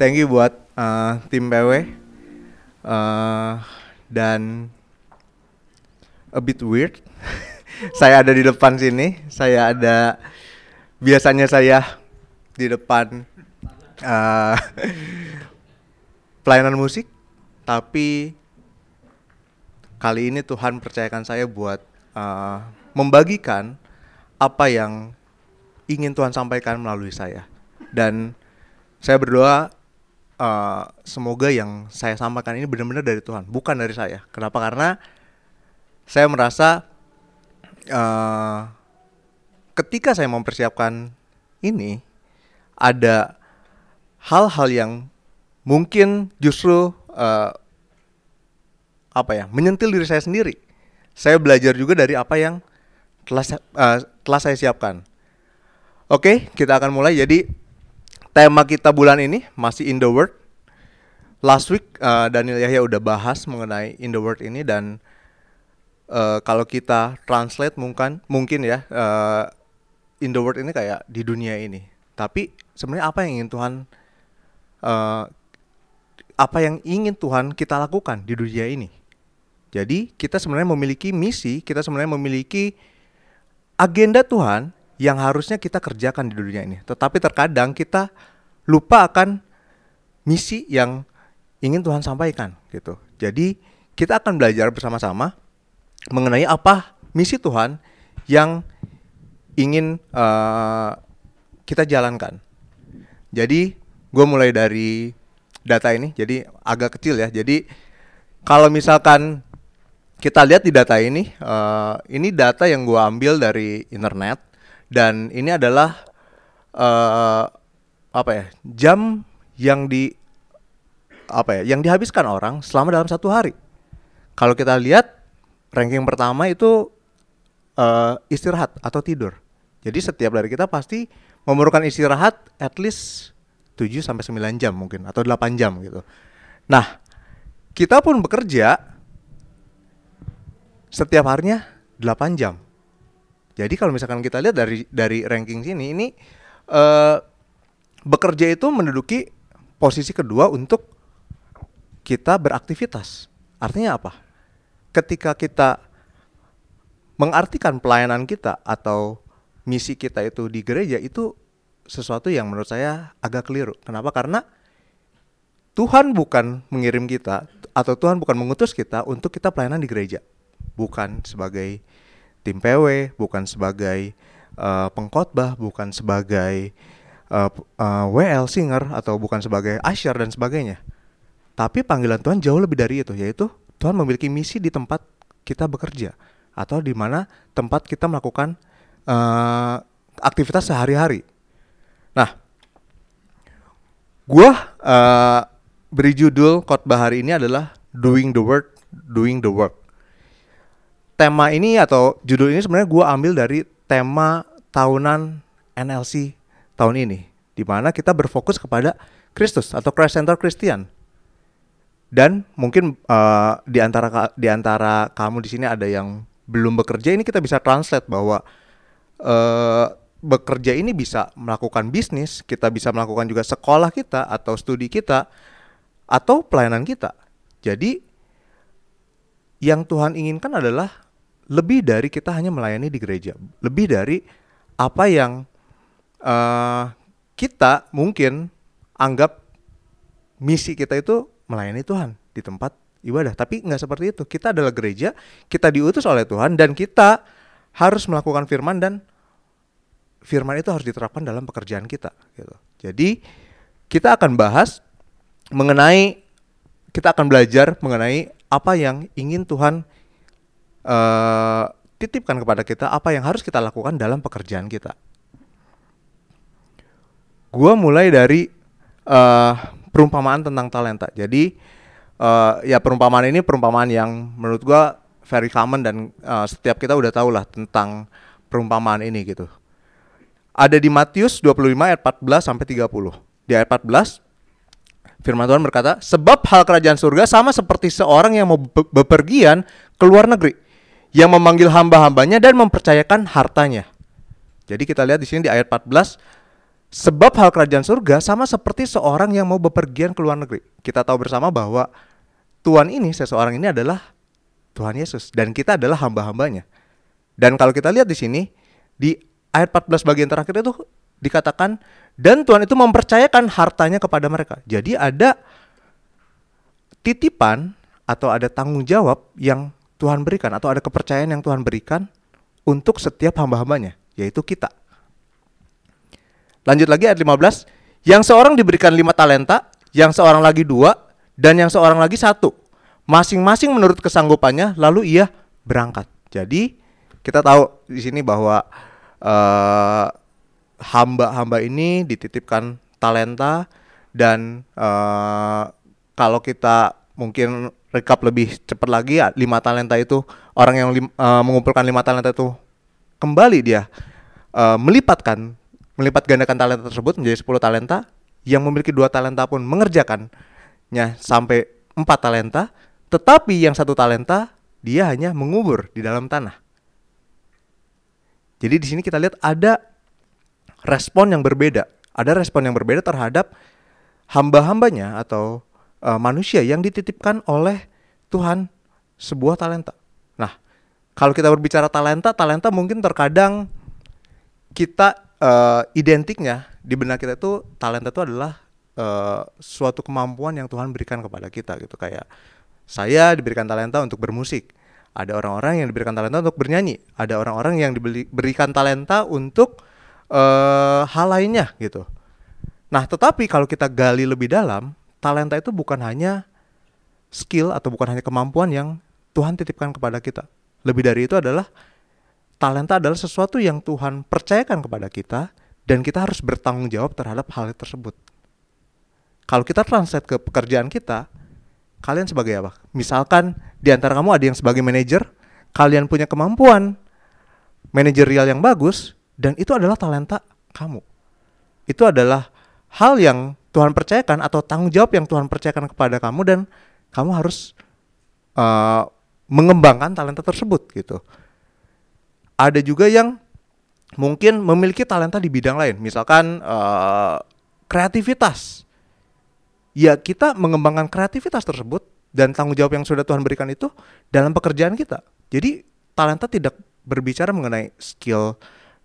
Thank you buat uh, tim PW uh, dan a bit weird. saya ada di depan sini. Saya ada biasanya saya di depan uh, pelayanan musik, tapi kali ini Tuhan percayakan saya buat uh, membagikan apa yang ingin Tuhan sampaikan melalui saya. Dan saya berdoa uh, semoga yang saya sampaikan ini benar-benar dari Tuhan, bukan dari saya. Kenapa? Karena saya merasa uh, ketika saya mempersiapkan ini ada hal-hal yang mungkin justru uh, apa ya menyentil diri saya sendiri. Saya belajar juga dari apa yang telah uh, telah saya siapkan. Oke, kita akan mulai. Jadi tema kita bulan ini masih in the word. Last week uh, Daniel Yahya udah bahas mengenai in the word ini dan uh, kalau kita translate mungkin mungkin ya uh, in the word ini kayak di dunia ini. Tapi sebenarnya apa yang ingin Tuhan uh, apa yang ingin Tuhan kita lakukan di dunia ini? Jadi kita sebenarnya memiliki misi, kita sebenarnya memiliki agenda Tuhan yang harusnya kita kerjakan di dunia ini. Tetapi terkadang kita lupa akan misi yang ingin Tuhan sampaikan gitu. Jadi kita akan belajar bersama-sama mengenai apa misi Tuhan yang ingin uh, kita jalankan. Jadi gue mulai dari data ini, jadi agak kecil ya. Jadi kalau misalkan kita lihat di data ini, uh, ini data yang gue ambil dari internet dan ini adalah uh, apa ya jam yang di apa ya yang dihabiskan orang selama dalam satu hari kalau kita lihat ranking pertama itu uh, istirahat atau tidur jadi setiap dari kita pasti memerlukan istirahat at least 7 sampai 9 jam mungkin atau 8 jam gitu. Nah, kita pun bekerja setiap harinya 8 jam. Jadi kalau misalkan kita lihat dari dari ranking sini ini uh, bekerja itu menduduki posisi kedua untuk kita beraktivitas. Artinya apa? Ketika kita mengartikan pelayanan kita atau misi kita itu di gereja itu sesuatu yang menurut saya agak keliru. Kenapa? Karena Tuhan bukan mengirim kita atau Tuhan bukan mengutus kita untuk kita pelayanan di gereja. Bukan sebagai tim PW, bukan sebagai uh, pengkhotbah, bukan sebagai uh, uh, WL singer atau bukan sebagai usher dan sebagainya. Tapi panggilan Tuhan jauh lebih dari itu, yaitu Tuhan memiliki misi di tempat kita bekerja atau di mana tempat kita melakukan uh, aktivitas sehari-hari. Nah, gua uh, beri judul khotbah hari ini adalah Doing the Work, Doing the Work tema ini atau judul ini sebenarnya gue ambil dari tema tahunan NLC tahun ini, di mana kita berfokus kepada Kristus atau Christ Center Christian. Dan mungkin uh, di antara di antara kamu di sini ada yang belum bekerja, ini kita bisa translate bahwa uh, bekerja ini bisa melakukan bisnis, kita bisa melakukan juga sekolah kita atau studi kita atau pelayanan kita. Jadi yang Tuhan inginkan adalah lebih dari kita hanya melayani di gereja, lebih dari apa yang uh, kita mungkin anggap misi kita itu melayani Tuhan di tempat ibadah, tapi nggak seperti itu. Kita adalah gereja, kita diutus oleh Tuhan dan kita harus melakukan firman dan firman itu harus diterapkan dalam pekerjaan kita. Gitu. Jadi kita akan bahas mengenai kita akan belajar mengenai apa yang ingin Tuhan uh, titipkan kepada kita apa yang harus kita lakukan dalam pekerjaan kita. Gua mulai dari uh, perumpamaan tentang talenta. Jadi uh, ya perumpamaan ini perumpamaan yang menurut gua very common dan uh, setiap kita udah tahu lah tentang perumpamaan ini gitu. Ada di Matius 25 ayat 14 sampai 30. Di ayat 14 firman Tuhan berkata, "Sebab hal kerajaan surga sama seperti seorang yang mau be bepergian ke luar negeri, yang memanggil hamba-hambanya dan mempercayakan hartanya." Jadi kita lihat di sini di ayat 14 Sebab hal kerajaan surga sama seperti seorang yang mau bepergian ke luar negeri. Kita tahu bersama bahwa Tuhan ini, seseorang ini adalah Tuhan Yesus dan kita adalah hamba-hambanya. Dan kalau kita lihat di sini di ayat 14 bagian terakhir itu dikatakan dan Tuhan itu mempercayakan hartanya kepada mereka. Jadi ada titipan atau ada tanggung jawab yang Tuhan berikan atau ada kepercayaan yang Tuhan berikan untuk setiap hamba-hambanya, yaitu kita. Lanjut lagi ayat 15. Yang seorang diberikan lima talenta, yang seorang lagi dua, dan yang seorang lagi satu. Masing-masing menurut kesanggupannya, lalu ia berangkat. Jadi kita tahu di sini bahwa eh, hamba-hamba ini dititipkan talenta dan uh, kalau kita mungkin rekap lebih cepat lagi ya, lima talenta itu orang yang lim, uh, mengumpulkan lima talenta itu kembali dia uh, melipatkan melipat gandakan talenta tersebut menjadi 10 talenta, yang memiliki dua talenta pun mengerjakannya sampai empat talenta, tetapi yang satu talenta dia hanya mengubur di dalam tanah. Jadi di sini kita lihat ada respon yang berbeda, ada respon yang berbeda terhadap hamba-hambanya atau uh, manusia yang dititipkan oleh Tuhan sebuah talenta. Nah, kalau kita berbicara talenta, talenta mungkin terkadang kita uh, identiknya di benak kita itu talenta itu adalah uh, suatu kemampuan yang Tuhan berikan kepada kita gitu kayak saya diberikan talenta untuk bermusik ada orang-orang yang diberikan talenta untuk bernyanyi ada orang-orang yang diberikan talenta untuk uh, hal lainnya gitu nah tetapi kalau kita gali lebih dalam talenta itu bukan hanya skill atau bukan hanya kemampuan yang Tuhan titipkan kepada kita lebih dari itu adalah talenta adalah sesuatu yang Tuhan percayakan kepada kita dan kita harus bertanggung jawab terhadap hal tersebut. Kalau kita translate ke pekerjaan kita, kalian sebagai apa? Misalkan di antara kamu ada yang sebagai manajer, kalian punya kemampuan manajerial yang bagus dan itu adalah talenta kamu. Itu adalah hal yang Tuhan percayakan atau tanggung jawab yang Tuhan percayakan kepada kamu dan kamu harus uh, mengembangkan talenta tersebut gitu ada juga yang mungkin memiliki talenta di bidang lain, misalkan uh, kreativitas. Ya kita mengembangkan kreativitas tersebut dan tanggung jawab yang sudah Tuhan berikan itu dalam pekerjaan kita. Jadi talenta tidak berbicara mengenai skill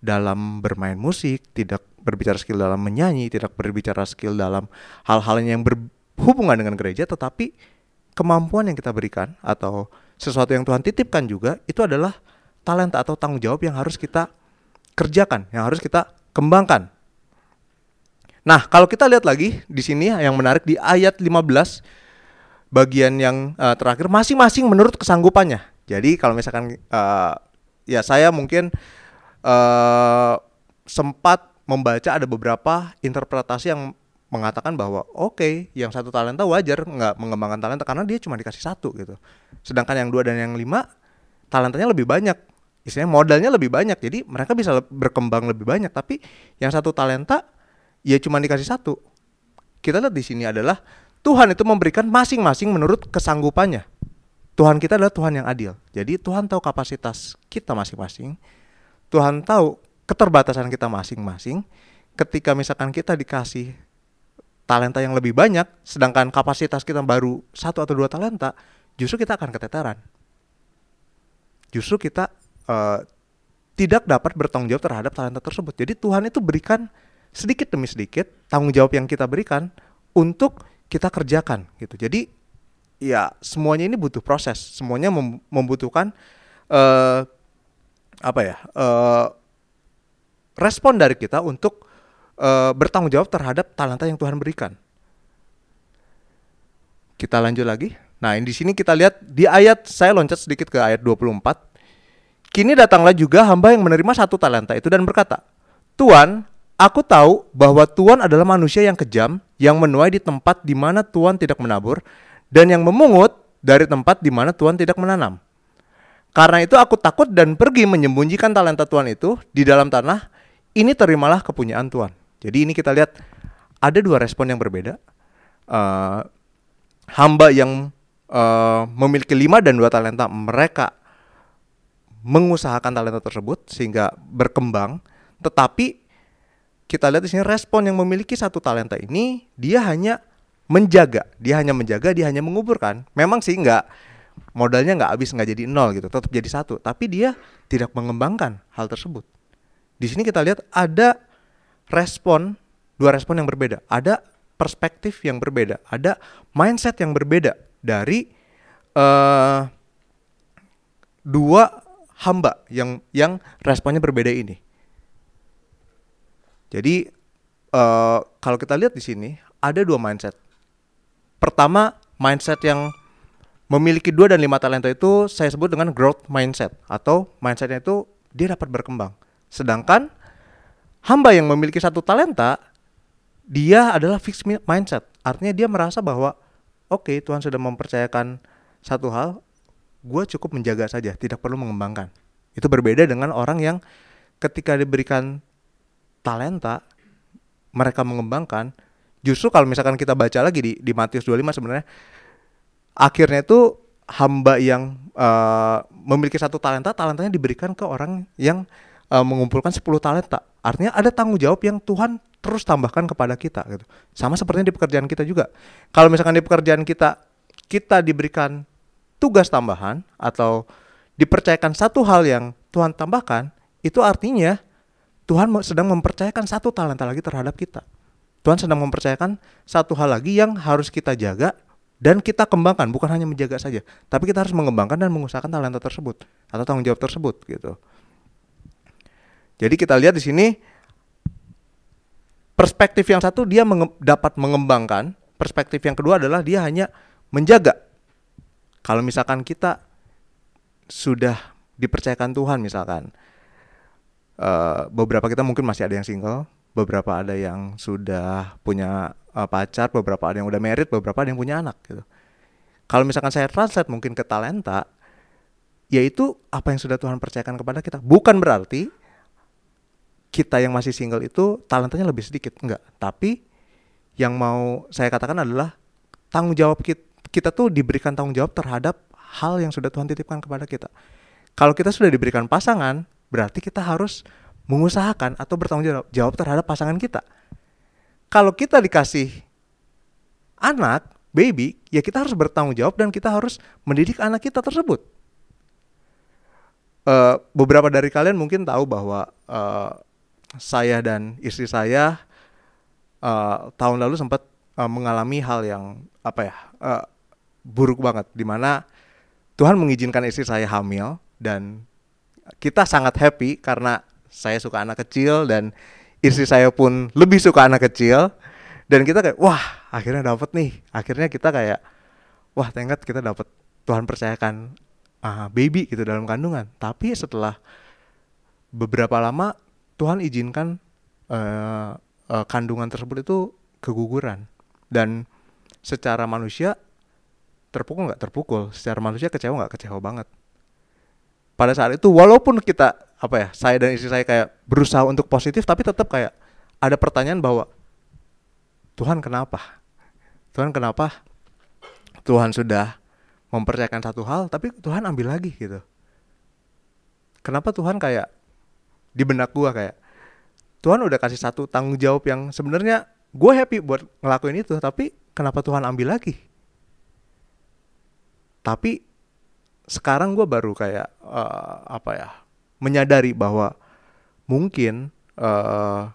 dalam bermain musik, tidak berbicara skill dalam menyanyi, tidak berbicara skill dalam hal-hal yang berhubungan dengan gereja, tetapi kemampuan yang kita berikan atau sesuatu yang Tuhan titipkan juga itu adalah talenta atau tanggung jawab yang harus kita kerjakan, yang harus kita kembangkan. Nah, kalau kita lihat lagi di sini yang menarik di ayat 15 bagian yang uh, terakhir masing-masing menurut kesanggupannya. Jadi kalau misalkan uh, ya saya mungkin uh, sempat membaca ada beberapa interpretasi yang mengatakan bahwa oke okay, yang satu talenta wajar nggak mengembangkan talenta karena dia cuma dikasih satu gitu. Sedangkan yang dua dan yang lima talentanya lebih banyak. Istilahnya modalnya lebih banyak. Jadi mereka bisa berkembang lebih banyak. Tapi yang satu talenta ya cuma dikasih satu. Kita lihat di sini adalah Tuhan itu memberikan masing-masing menurut kesanggupannya. Tuhan kita adalah Tuhan yang adil. Jadi Tuhan tahu kapasitas kita masing-masing. Tuhan tahu keterbatasan kita masing-masing ketika misalkan kita dikasih talenta yang lebih banyak sedangkan kapasitas kita baru satu atau dua talenta justru kita akan keteteran justru kita uh, tidak dapat bertanggung jawab terhadap talenta tersebut. Jadi Tuhan itu berikan sedikit demi sedikit tanggung jawab yang kita berikan untuk kita kerjakan gitu. Jadi ya semuanya ini butuh proses, semuanya mem membutuhkan uh, apa ya uh, respon dari kita untuk uh, bertanggung jawab terhadap talenta yang Tuhan berikan. Kita lanjut lagi. Nah, di sini kita lihat di ayat saya loncat sedikit ke ayat 24 Kini datanglah juga hamba yang menerima satu talenta itu dan berkata, Tuan, aku tahu bahwa Tuan adalah manusia yang kejam, yang menuai di tempat di mana Tuhan tidak menabur, dan yang memungut dari tempat di mana Tuhan tidak menanam. Karena itu aku takut dan pergi menyembunyikan talenta Tuhan itu di dalam tanah. Ini terimalah kepunyaan Tuhan. Jadi ini kita lihat ada dua respon yang berbeda. Uh, hamba yang uh, memiliki lima dan dua talenta, mereka mengusahakan talenta tersebut sehingga berkembang. Tetapi kita lihat di sini respon yang memiliki satu talenta ini dia hanya menjaga, dia hanya menjaga, dia hanya menguburkan. Memang sih nggak modalnya nggak habis nggak jadi nol gitu tetap jadi satu tapi dia tidak mengembangkan hal tersebut di sini kita lihat ada respon dua respon yang berbeda. Ada perspektif yang berbeda ada mindset yang berbeda dari uh, dua hamba yang yang responnya berbeda ini. Jadi uh, kalau kita lihat di sini ada dua mindset. Pertama mindset yang memiliki dua dan lima talenta itu saya sebut dengan growth mindset atau mindsetnya itu dia dapat berkembang. Sedangkan hamba yang memiliki satu talenta dia adalah fixed mindset. Artinya dia merasa bahwa oke okay, Tuhan sudah mempercayakan satu hal, gue cukup menjaga saja, tidak perlu mengembangkan. Itu berbeda dengan orang yang ketika diberikan talenta mereka mengembangkan. Justru kalau misalkan kita baca lagi di di Matius 25 sebenarnya akhirnya itu hamba yang uh, memiliki satu talenta, talentanya diberikan ke orang yang uh, mengumpulkan 10 talenta. Artinya ada tanggung jawab yang Tuhan terus tambahkan kepada kita gitu. Sama seperti di pekerjaan kita juga. Kalau misalkan di pekerjaan kita kita diberikan tugas tambahan atau dipercayakan satu hal yang Tuhan tambahkan, itu artinya Tuhan sedang mempercayakan satu talenta lagi terhadap kita. Tuhan sedang mempercayakan satu hal lagi yang harus kita jaga dan kita kembangkan bukan hanya menjaga saja tapi kita harus mengembangkan dan mengusahakan talenta tersebut atau tanggung jawab tersebut gitu jadi kita lihat di sini perspektif yang satu dia menge dapat mengembangkan perspektif yang kedua adalah dia hanya menjaga kalau misalkan kita sudah dipercayakan Tuhan misalkan uh, beberapa kita mungkin masih ada yang single beberapa ada yang sudah punya uh, pacar, beberapa ada yang udah merit, beberapa ada yang punya anak gitu. Kalau misalkan saya translate mungkin ke talenta, yaitu apa yang sudah Tuhan percayakan kepada kita. Bukan berarti kita yang masih single itu talentanya lebih sedikit, enggak. Tapi yang mau saya katakan adalah tanggung jawab kita, kita tuh diberikan tanggung jawab terhadap hal yang sudah Tuhan titipkan kepada kita. Kalau kita sudah diberikan pasangan, berarti kita harus mengusahakan atau bertanggung jawab terhadap pasangan kita kalau kita dikasih anak, baby, ya kita harus bertanggung jawab dan kita harus mendidik anak kita tersebut. Uh, beberapa dari kalian mungkin tahu bahwa uh, saya dan istri saya uh, tahun lalu sempat uh, mengalami hal yang apa ya uh, buruk banget, di mana Tuhan mengizinkan istri saya hamil dan kita sangat happy karena saya suka anak kecil dan istri saya pun lebih suka anak kecil. Dan kita kayak wah akhirnya dapat nih. Akhirnya kita kayak wah tenggat kita dapat Tuhan percayakan uh, baby gitu dalam kandungan. Tapi setelah beberapa lama Tuhan izinkan uh, uh, kandungan tersebut itu keguguran. Dan secara manusia terpukul nggak terpukul. Secara manusia kecewa nggak kecewa banget. Pada saat itu walaupun kita apa ya saya dan istri saya kayak berusaha untuk positif tapi tetap kayak ada pertanyaan bahwa Tuhan kenapa? Tuhan kenapa Tuhan sudah mempercayakan satu hal tapi Tuhan ambil lagi gitu. Kenapa Tuhan kayak di benak gua kayak Tuhan udah kasih satu tanggung jawab yang sebenarnya gue happy buat ngelakuin itu tapi kenapa Tuhan ambil lagi? Tapi sekarang gue baru kayak uh, apa ya menyadari bahwa mungkin uh,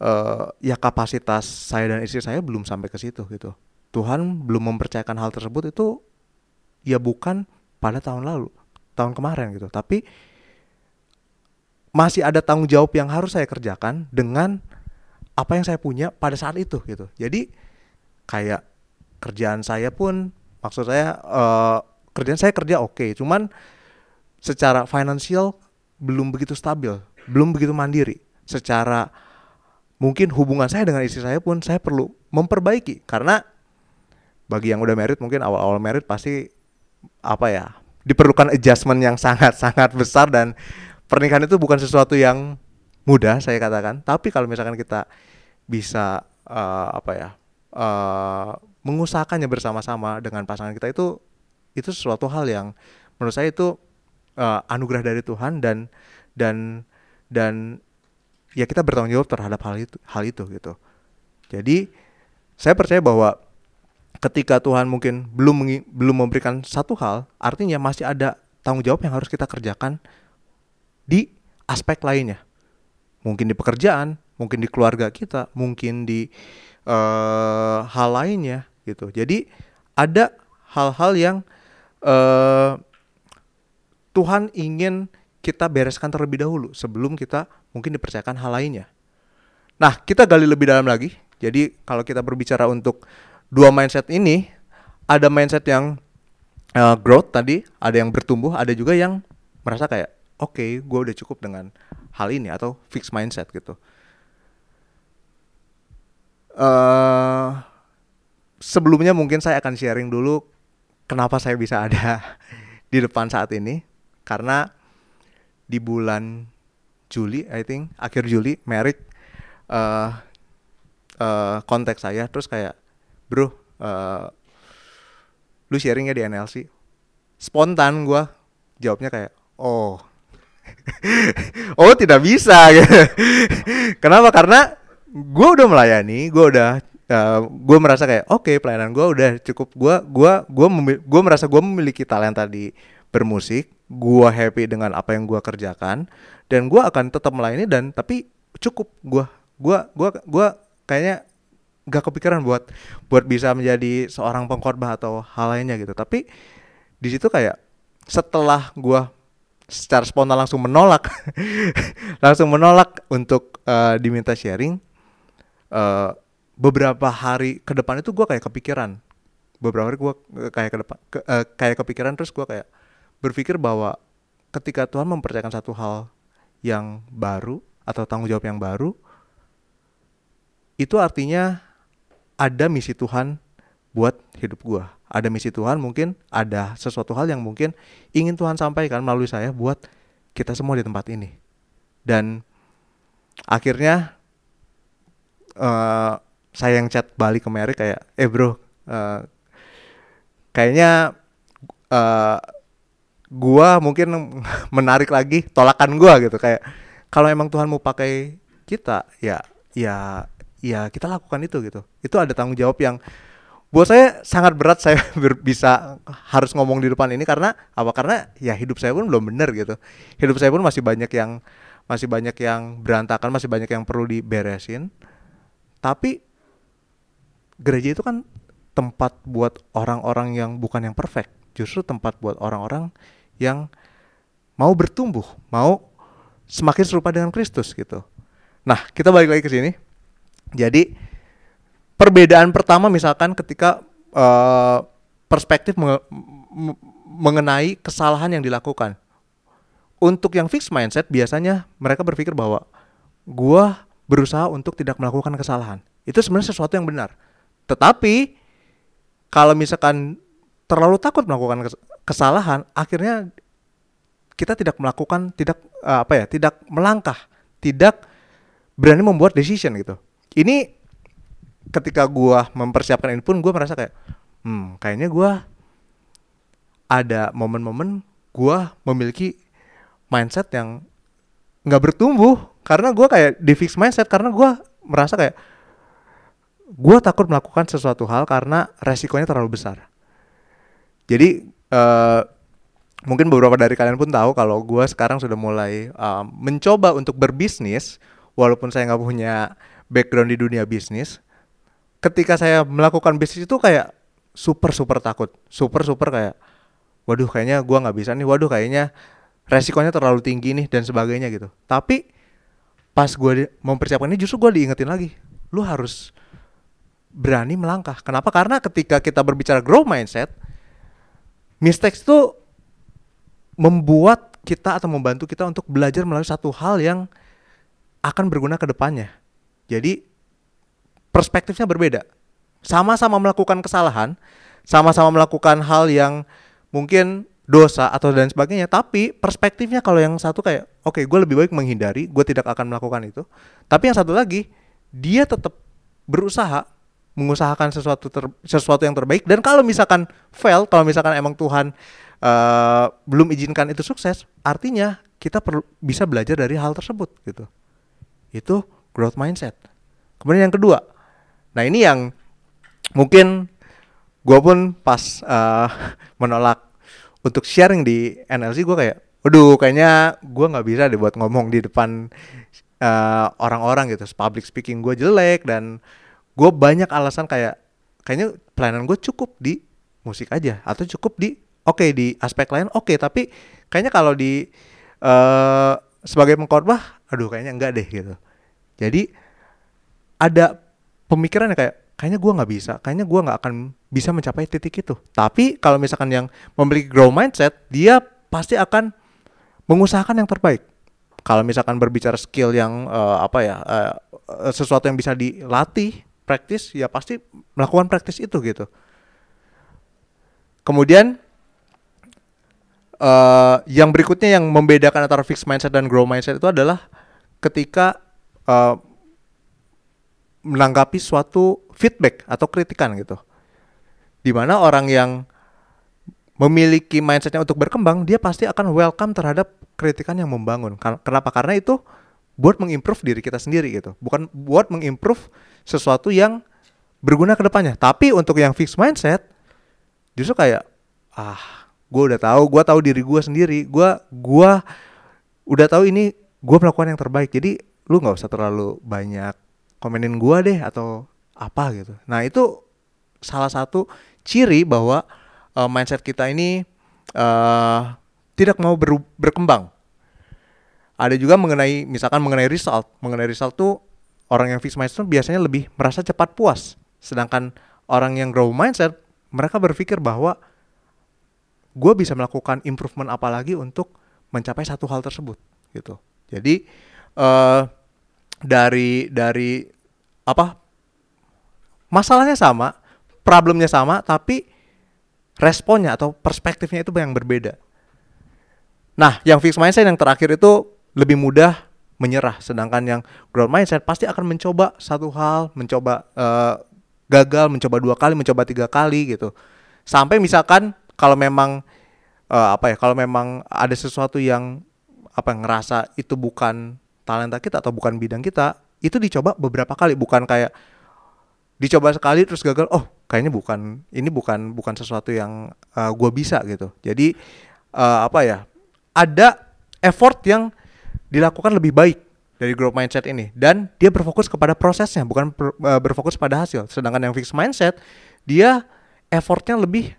uh, ya kapasitas saya dan istri saya belum sampai ke situ gitu. Tuhan belum mempercayakan hal tersebut itu ya bukan pada tahun lalu tahun kemarin gitu. Tapi masih ada tanggung jawab yang harus saya kerjakan dengan apa yang saya punya pada saat itu gitu. Jadi kayak kerjaan saya pun maksud saya uh, kerjaan saya kerja oke okay, cuman secara finansial belum begitu stabil belum begitu mandiri. Secara mungkin hubungan saya dengan istri saya pun saya perlu memperbaiki karena bagi yang udah merit mungkin awal-awal merit pasti apa ya diperlukan adjustment yang sangat-sangat besar dan pernikahan itu bukan sesuatu yang mudah saya katakan. Tapi kalau misalkan kita bisa uh, apa ya uh, mengusahakannya bersama-sama dengan pasangan kita itu itu sesuatu hal yang menurut saya itu uh, anugerah dari Tuhan dan dan dan ya kita bertanggung jawab terhadap hal itu hal itu gitu. Jadi saya percaya bahwa ketika Tuhan mungkin belum belum memberikan satu hal artinya masih ada tanggung jawab yang harus kita kerjakan di aspek lainnya mungkin di pekerjaan mungkin di keluarga kita mungkin di uh, hal lainnya gitu jadi ada hal-hal yang uh, Tuhan ingin kita bereskan terlebih dahulu sebelum kita mungkin dipercayakan hal lainnya. Nah, kita gali lebih dalam lagi. Jadi, kalau kita berbicara untuk dua mindset ini, ada mindset yang uh, growth tadi, ada yang bertumbuh, ada juga yang merasa kayak, oke, okay, gue udah cukup dengan hal ini atau fixed mindset gitu. Uh, sebelumnya mungkin saya akan sharing dulu kenapa saya bisa ada di depan saat ini. Karena di bulan Juli I think akhir Juli Merik uh, uh, kontak saya. Terus kayak bro uh, lu sharing ya di NLC spontan gue jawabnya kayak oh oh tidak bisa. Kenapa? Karena gue udah melayani gue udah uh, gue merasa kayak oke okay, pelayanan gue udah cukup. Gue gue gue gue merasa gue memiliki talenta di bermusik gue happy dengan apa yang gue kerjakan dan gue akan tetap melayani dan tapi cukup. Gue gue gue gue kayaknya gak kepikiran buat buat bisa menjadi seorang pengkhotbah atau hal lainnya gitu. Tapi di situ kayak setelah gue secara spontan langsung menolak. Langsung menolak untuk uh, diminta sharing. Uh, beberapa hari ke depan itu gue kayak kepikiran. Beberapa hari gue kayak ke depan ke, uh, kayak kepikiran terus gue kayak berpikir bahwa ketika Tuhan mempercayakan satu hal yang baru atau tanggung jawab yang baru itu artinya ada misi Tuhan buat hidup gua. Ada misi Tuhan mungkin ada sesuatu hal yang mungkin ingin Tuhan sampaikan melalui saya buat kita semua di tempat ini. Dan akhirnya uh, saya yang chat balik ke Mary kayak, eh bro, uh, kayaknya uh, gua mungkin menarik lagi tolakan gua gitu kayak kalau emang Tuhan mau pakai kita ya ya ya kita lakukan itu gitu itu ada tanggung jawab yang buat saya sangat berat saya bisa harus ngomong di depan ini karena apa karena ya hidup saya pun belum benar gitu hidup saya pun masih banyak yang masih banyak yang berantakan masih banyak yang perlu diberesin tapi gereja itu kan tempat buat orang-orang yang bukan yang perfect justru tempat buat orang-orang yang mau bertumbuh, mau semakin serupa dengan Kristus gitu. Nah, kita balik lagi ke sini. Jadi perbedaan pertama misalkan ketika uh, perspektif menge mengenai kesalahan yang dilakukan. Untuk yang fixed mindset biasanya mereka berpikir bahwa gua berusaha untuk tidak melakukan kesalahan. Itu sebenarnya sesuatu yang benar. Tetapi kalau misalkan terlalu takut melakukan kesalahan akhirnya kita tidak melakukan tidak uh, apa ya tidak melangkah tidak berani membuat decision gitu ini ketika gua mempersiapkan ini pun gua merasa kayak hmm kayaknya gua ada momen-momen gua memiliki mindset yang nggak bertumbuh. Karena gua kayak di fix mindset karena gua merasa kayak gua takut melakukan sesuatu hal karena resikonya terlalu besar. Jadi uh, mungkin beberapa dari kalian pun tahu kalau gue sekarang sudah mulai uh, mencoba untuk berbisnis walaupun saya nggak punya background di dunia bisnis ketika saya melakukan bisnis itu kayak super super takut. Super super kayak waduh kayaknya gue nggak bisa nih. Waduh kayaknya resikonya terlalu tinggi nih dan sebagainya gitu. Tapi pas gue mempersiapkan ini justru gue diingetin lagi lu harus berani melangkah. Kenapa? Karena ketika kita berbicara grow mindset mistakes itu membuat kita atau membantu kita untuk belajar melalui satu hal yang akan berguna ke depannya. Jadi perspektifnya berbeda. sama-sama melakukan kesalahan, sama-sama melakukan hal yang mungkin dosa atau dan sebagainya, tapi perspektifnya kalau yang satu kayak, oke, okay, gue lebih baik menghindari, gue tidak akan melakukan itu. Tapi yang satu lagi, dia tetap berusaha mengusahakan sesuatu ter, sesuatu yang terbaik dan kalau misalkan fail, kalau misalkan emang Tuhan uh, belum izinkan itu sukses, artinya kita perlu bisa belajar dari hal tersebut gitu. Itu growth mindset. Kemudian yang kedua, nah ini yang mungkin gue pun pas uh, menolak untuk sharing di NLC gue kayak, waduh kayaknya gue nggak bisa deh buat ngomong di depan eh, orang-orang uh, gitu. Public speaking gue jelek dan gue banyak alasan kayak kayaknya pelayanan gue cukup di musik aja atau cukup di oke okay, di aspek lain oke okay, tapi kayaknya kalau di uh, sebagai pengkhotbah aduh kayaknya enggak deh gitu jadi ada pemikiran yang kayak kayaknya gue nggak bisa kayaknya gue nggak akan bisa mencapai titik itu. Tapi kalau misalkan yang memiliki grow mindset dia pasti akan mengusahakan yang terbaik. Kalau misalkan berbicara skill yang uh, apa ya uh, sesuatu yang bisa dilatih praktis ya pasti melakukan praktis itu gitu. Kemudian uh, yang berikutnya yang membedakan antara fixed mindset dan grow mindset itu adalah ketika uh, menanggapi suatu feedback atau kritikan gitu. Di mana orang yang memiliki mindsetnya untuk berkembang dia pasti akan welcome terhadap kritikan yang membangun. Kenapa? Karena itu buat mengimprove diri kita sendiri gitu. Bukan buat mengimprove sesuatu yang berguna ke depannya. Tapi untuk yang fixed mindset justru kayak ah, gue udah tahu, gue tahu diri gue sendiri, gue gua udah tahu ini gue melakukan yang terbaik. Jadi lu nggak usah terlalu banyak komenin gue deh atau apa gitu. Nah itu salah satu ciri bahwa uh, mindset kita ini uh, tidak mau ber berkembang. Ada juga mengenai misalkan mengenai result, mengenai result tuh orang yang fixed mindset biasanya lebih merasa cepat puas. Sedangkan orang yang grow mindset, mereka berpikir bahwa gue bisa melakukan improvement apa lagi untuk mencapai satu hal tersebut gitu. Jadi uh, dari dari apa masalahnya sama, problemnya sama, tapi responnya atau perspektifnya itu yang berbeda. Nah, yang fixed mindset yang terakhir itu lebih mudah menyerah sedangkan yang growth mindset pasti akan mencoba satu hal mencoba uh, gagal mencoba dua kali mencoba tiga kali gitu sampai misalkan kalau memang uh, apa ya kalau memang ada sesuatu yang apa ngerasa itu bukan talenta kita atau bukan bidang kita itu dicoba beberapa kali bukan kayak dicoba sekali terus gagal oh kayaknya bukan ini bukan bukan sesuatu yang uh, eh, gue bisa gitu. Jadi uh, apa ya ada effort yang dilakukan lebih baik dari growth mindset ini. Dan dia berfokus kepada prosesnya bukan per, uh, berfokus pada hasil. Sedangkan yang fixed mindset dia effortnya lebih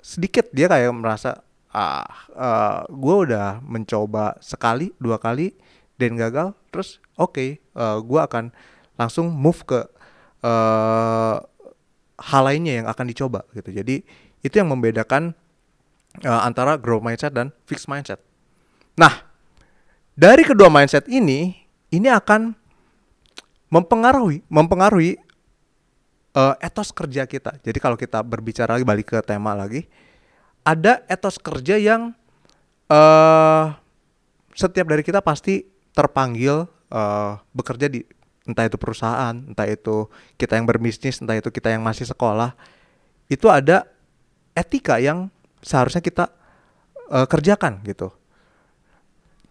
sedikit. Dia kayak merasa ah uh, gue udah mencoba sekali dua kali dan gagal terus oke okay, uh, gue akan langsung move ke uh, hal lainnya yang akan dicoba gitu jadi itu yang membedakan uh, antara growth mindset dan fixed mindset nah dari kedua mindset ini, ini akan mempengaruhi mempengaruhi uh, etos kerja kita. Jadi kalau kita berbicara lagi balik ke tema lagi, ada etos kerja yang uh, setiap dari kita pasti terpanggil uh, bekerja di entah itu perusahaan, entah itu kita yang berbisnis, entah itu kita yang masih sekolah, itu ada etika yang seharusnya kita uh, kerjakan gitu.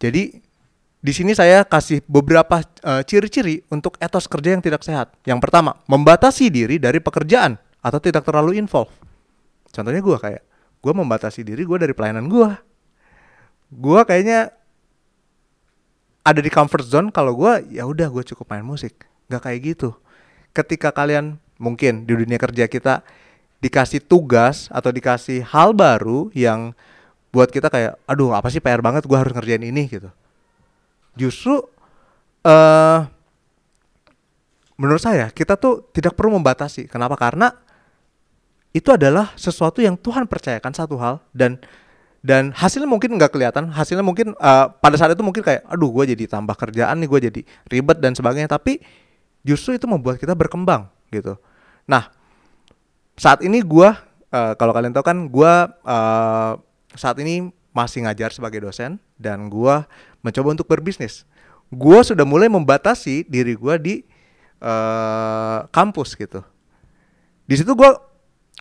Jadi di sini saya kasih beberapa uh, ciri-ciri untuk etos kerja yang tidak sehat. Yang pertama, membatasi diri dari pekerjaan atau tidak terlalu involve. Contohnya gue kayak, gue membatasi diri gue dari pelayanan gue. Gue kayaknya ada di comfort zone kalau gue ya udah gue cukup main musik. Gak kayak gitu. Ketika kalian mungkin di dunia kerja kita dikasih tugas atau dikasih hal baru yang buat kita kayak, aduh apa sih PR banget gue harus ngerjain ini gitu justru uh, menurut saya kita tuh tidak perlu membatasi. Kenapa? Karena itu adalah sesuatu yang Tuhan percayakan satu hal dan dan hasilnya mungkin nggak kelihatan. Hasilnya mungkin uh, pada saat itu mungkin kayak aduh gue jadi tambah kerjaan nih gue jadi ribet dan sebagainya. Tapi justru itu membuat kita berkembang gitu. Nah saat ini gue uh, kalau kalian tahu kan gue uh, saat ini masih ngajar sebagai dosen dan gue mencoba untuk berbisnis. Gue sudah mulai membatasi diri gue di uh, kampus gitu. Di situ gue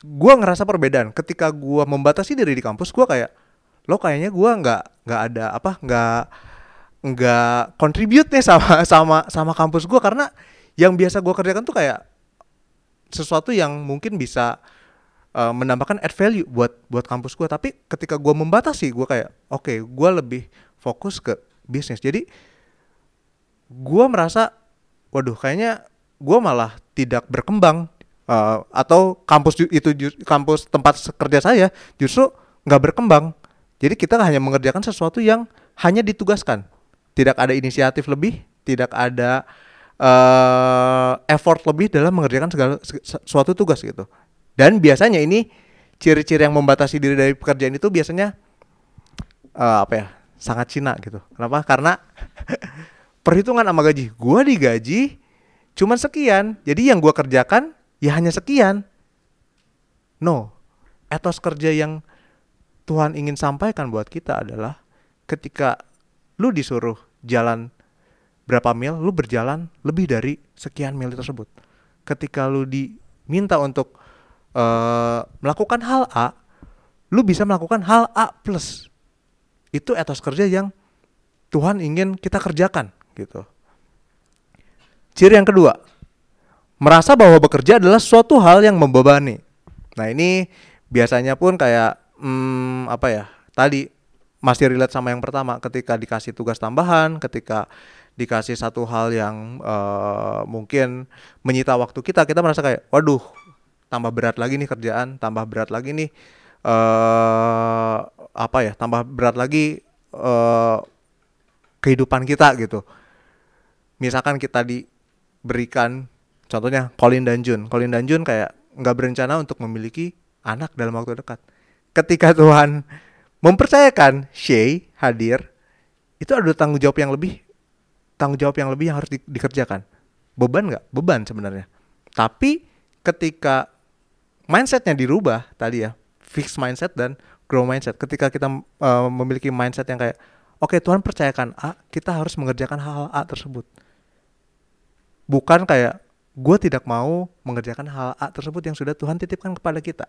gue ngerasa perbedaan. Ketika gue membatasi diri di kampus gue kayak lo kayaknya gue nggak nggak ada apa nggak nggak contribute nih sama sama sama kampus gue karena yang biasa gue kerjakan tuh kayak sesuatu yang mungkin bisa uh, menambahkan add value buat buat kampus gue tapi ketika gue membatasi gue kayak oke okay, gue lebih fokus ke bisnis. Jadi gue merasa waduh kayaknya gue malah tidak berkembang uh, atau kampus itu kampus tempat kerja saya justru nggak berkembang jadi kita hanya mengerjakan sesuatu yang hanya ditugaskan. Tidak ada inisiatif lebih, tidak ada uh, effort lebih dalam mengerjakan segala suatu tugas gitu. Dan biasanya ini ciri-ciri yang membatasi diri dari pekerjaan itu biasanya uh, apa ya? sangat Cina gitu. Kenapa? Karena perhitungan sama gaji. Gua digaji cuma sekian. Jadi yang gua kerjakan ya hanya sekian. No. Etos kerja yang Tuhan ingin sampaikan buat kita adalah ketika lu disuruh jalan berapa mil, lu berjalan lebih dari sekian mil tersebut. Ketika lu diminta untuk uh, melakukan hal A, lu bisa melakukan hal A plus. Itu etos kerja yang Tuhan ingin kita kerjakan gitu. Ciri yang kedua, merasa bahwa bekerja adalah suatu hal yang membebani. Nah ini biasanya pun kayak hmm, apa ya tadi masih relate sama yang pertama ketika dikasih tugas tambahan ketika dikasih satu hal yang uh, mungkin menyita waktu kita kita merasa kayak waduh tambah berat lagi nih kerjaan tambah berat lagi nih uh, apa ya tambah berat lagi uh, kehidupan kita gitu. Misalkan kita diberikan contohnya Colin dan Jun. Colin dan Jun kayak nggak berencana untuk memiliki anak dalam waktu dekat ketika Tuhan mempercayakan Shay hadir, itu ada tanggung jawab yang lebih, tanggung jawab yang lebih yang harus di, dikerjakan. Beban nggak? Beban sebenarnya. Tapi ketika mindsetnya dirubah tadi ya, fix mindset dan grow mindset. Ketika kita uh, memiliki mindset yang kayak, oke okay, Tuhan percayakan A, kita harus mengerjakan hal-hal A tersebut. Bukan kayak gue tidak mau mengerjakan hal A tersebut yang sudah Tuhan titipkan kepada kita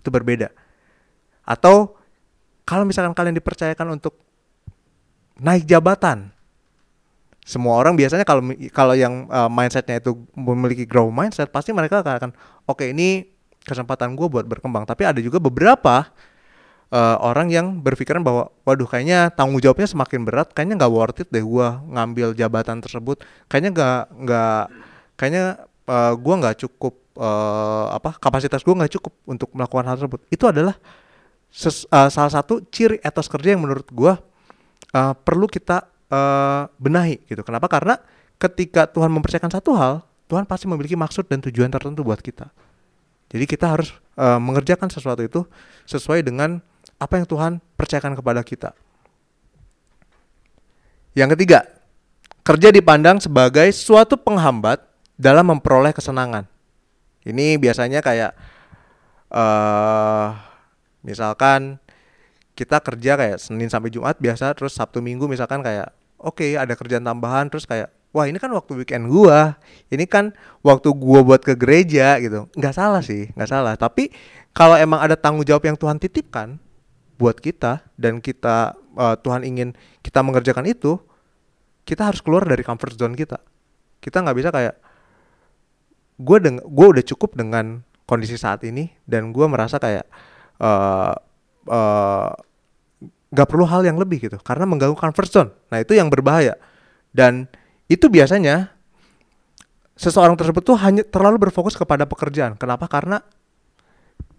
itu berbeda. Atau kalau misalkan kalian dipercayakan untuk naik jabatan, semua orang biasanya kalau kalau yang uh, mindsetnya itu memiliki grow mindset pasti mereka akan oke okay, ini kesempatan gue buat berkembang. Tapi ada juga beberapa uh, orang yang berpikiran bahwa waduh kayaknya tanggung jawabnya semakin berat, kayaknya nggak worth it deh gue ngambil jabatan tersebut. Kayaknya nggak nggak kayaknya uh, gue nggak cukup uh, apa kapasitas gue nggak cukup untuk melakukan hal tersebut. Itu adalah ses, uh, salah satu ciri etos kerja yang menurut gue uh, perlu kita uh, benahi gitu. Kenapa? Karena ketika Tuhan mempercayakan satu hal Tuhan pasti memiliki maksud dan tujuan tertentu buat kita. Jadi kita harus uh, mengerjakan sesuatu itu sesuai dengan apa yang Tuhan percayakan kepada kita. Yang ketiga kerja dipandang sebagai suatu penghambat dalam memperoleh kesenangan ini biasanya kayak uh, misalkan kita kerja kayak Senin sampai Jumat biasa terus Sabtu Minggu misalkan kayak oke okay, ada kerjaan tambahan terus kayak wah ini kan waktu weekend gua ini kan waktu gua buat ke gereja gitu. Nggak salah sih nggak salah. Tapi kalau emang ada tanggung jawab yang Tuhan titipkan buat kita dan kita uh, Tuhan ingin kita mengerjakan itu kita harus keluar dari comfort zone kita. Kita nggak bisa kayak gue deng gue udah cukup dengan kondisi saat ini dan gue merasa kayak uh, uh, gak perlu hal yang lebih gitu karena mengganggu comfort zone. Nah itu yang berbahaya. Dan itu biasanya seseorang tersebut tuh hanya terlalu berfokus kepada pekerjaan. Kenapa? Karena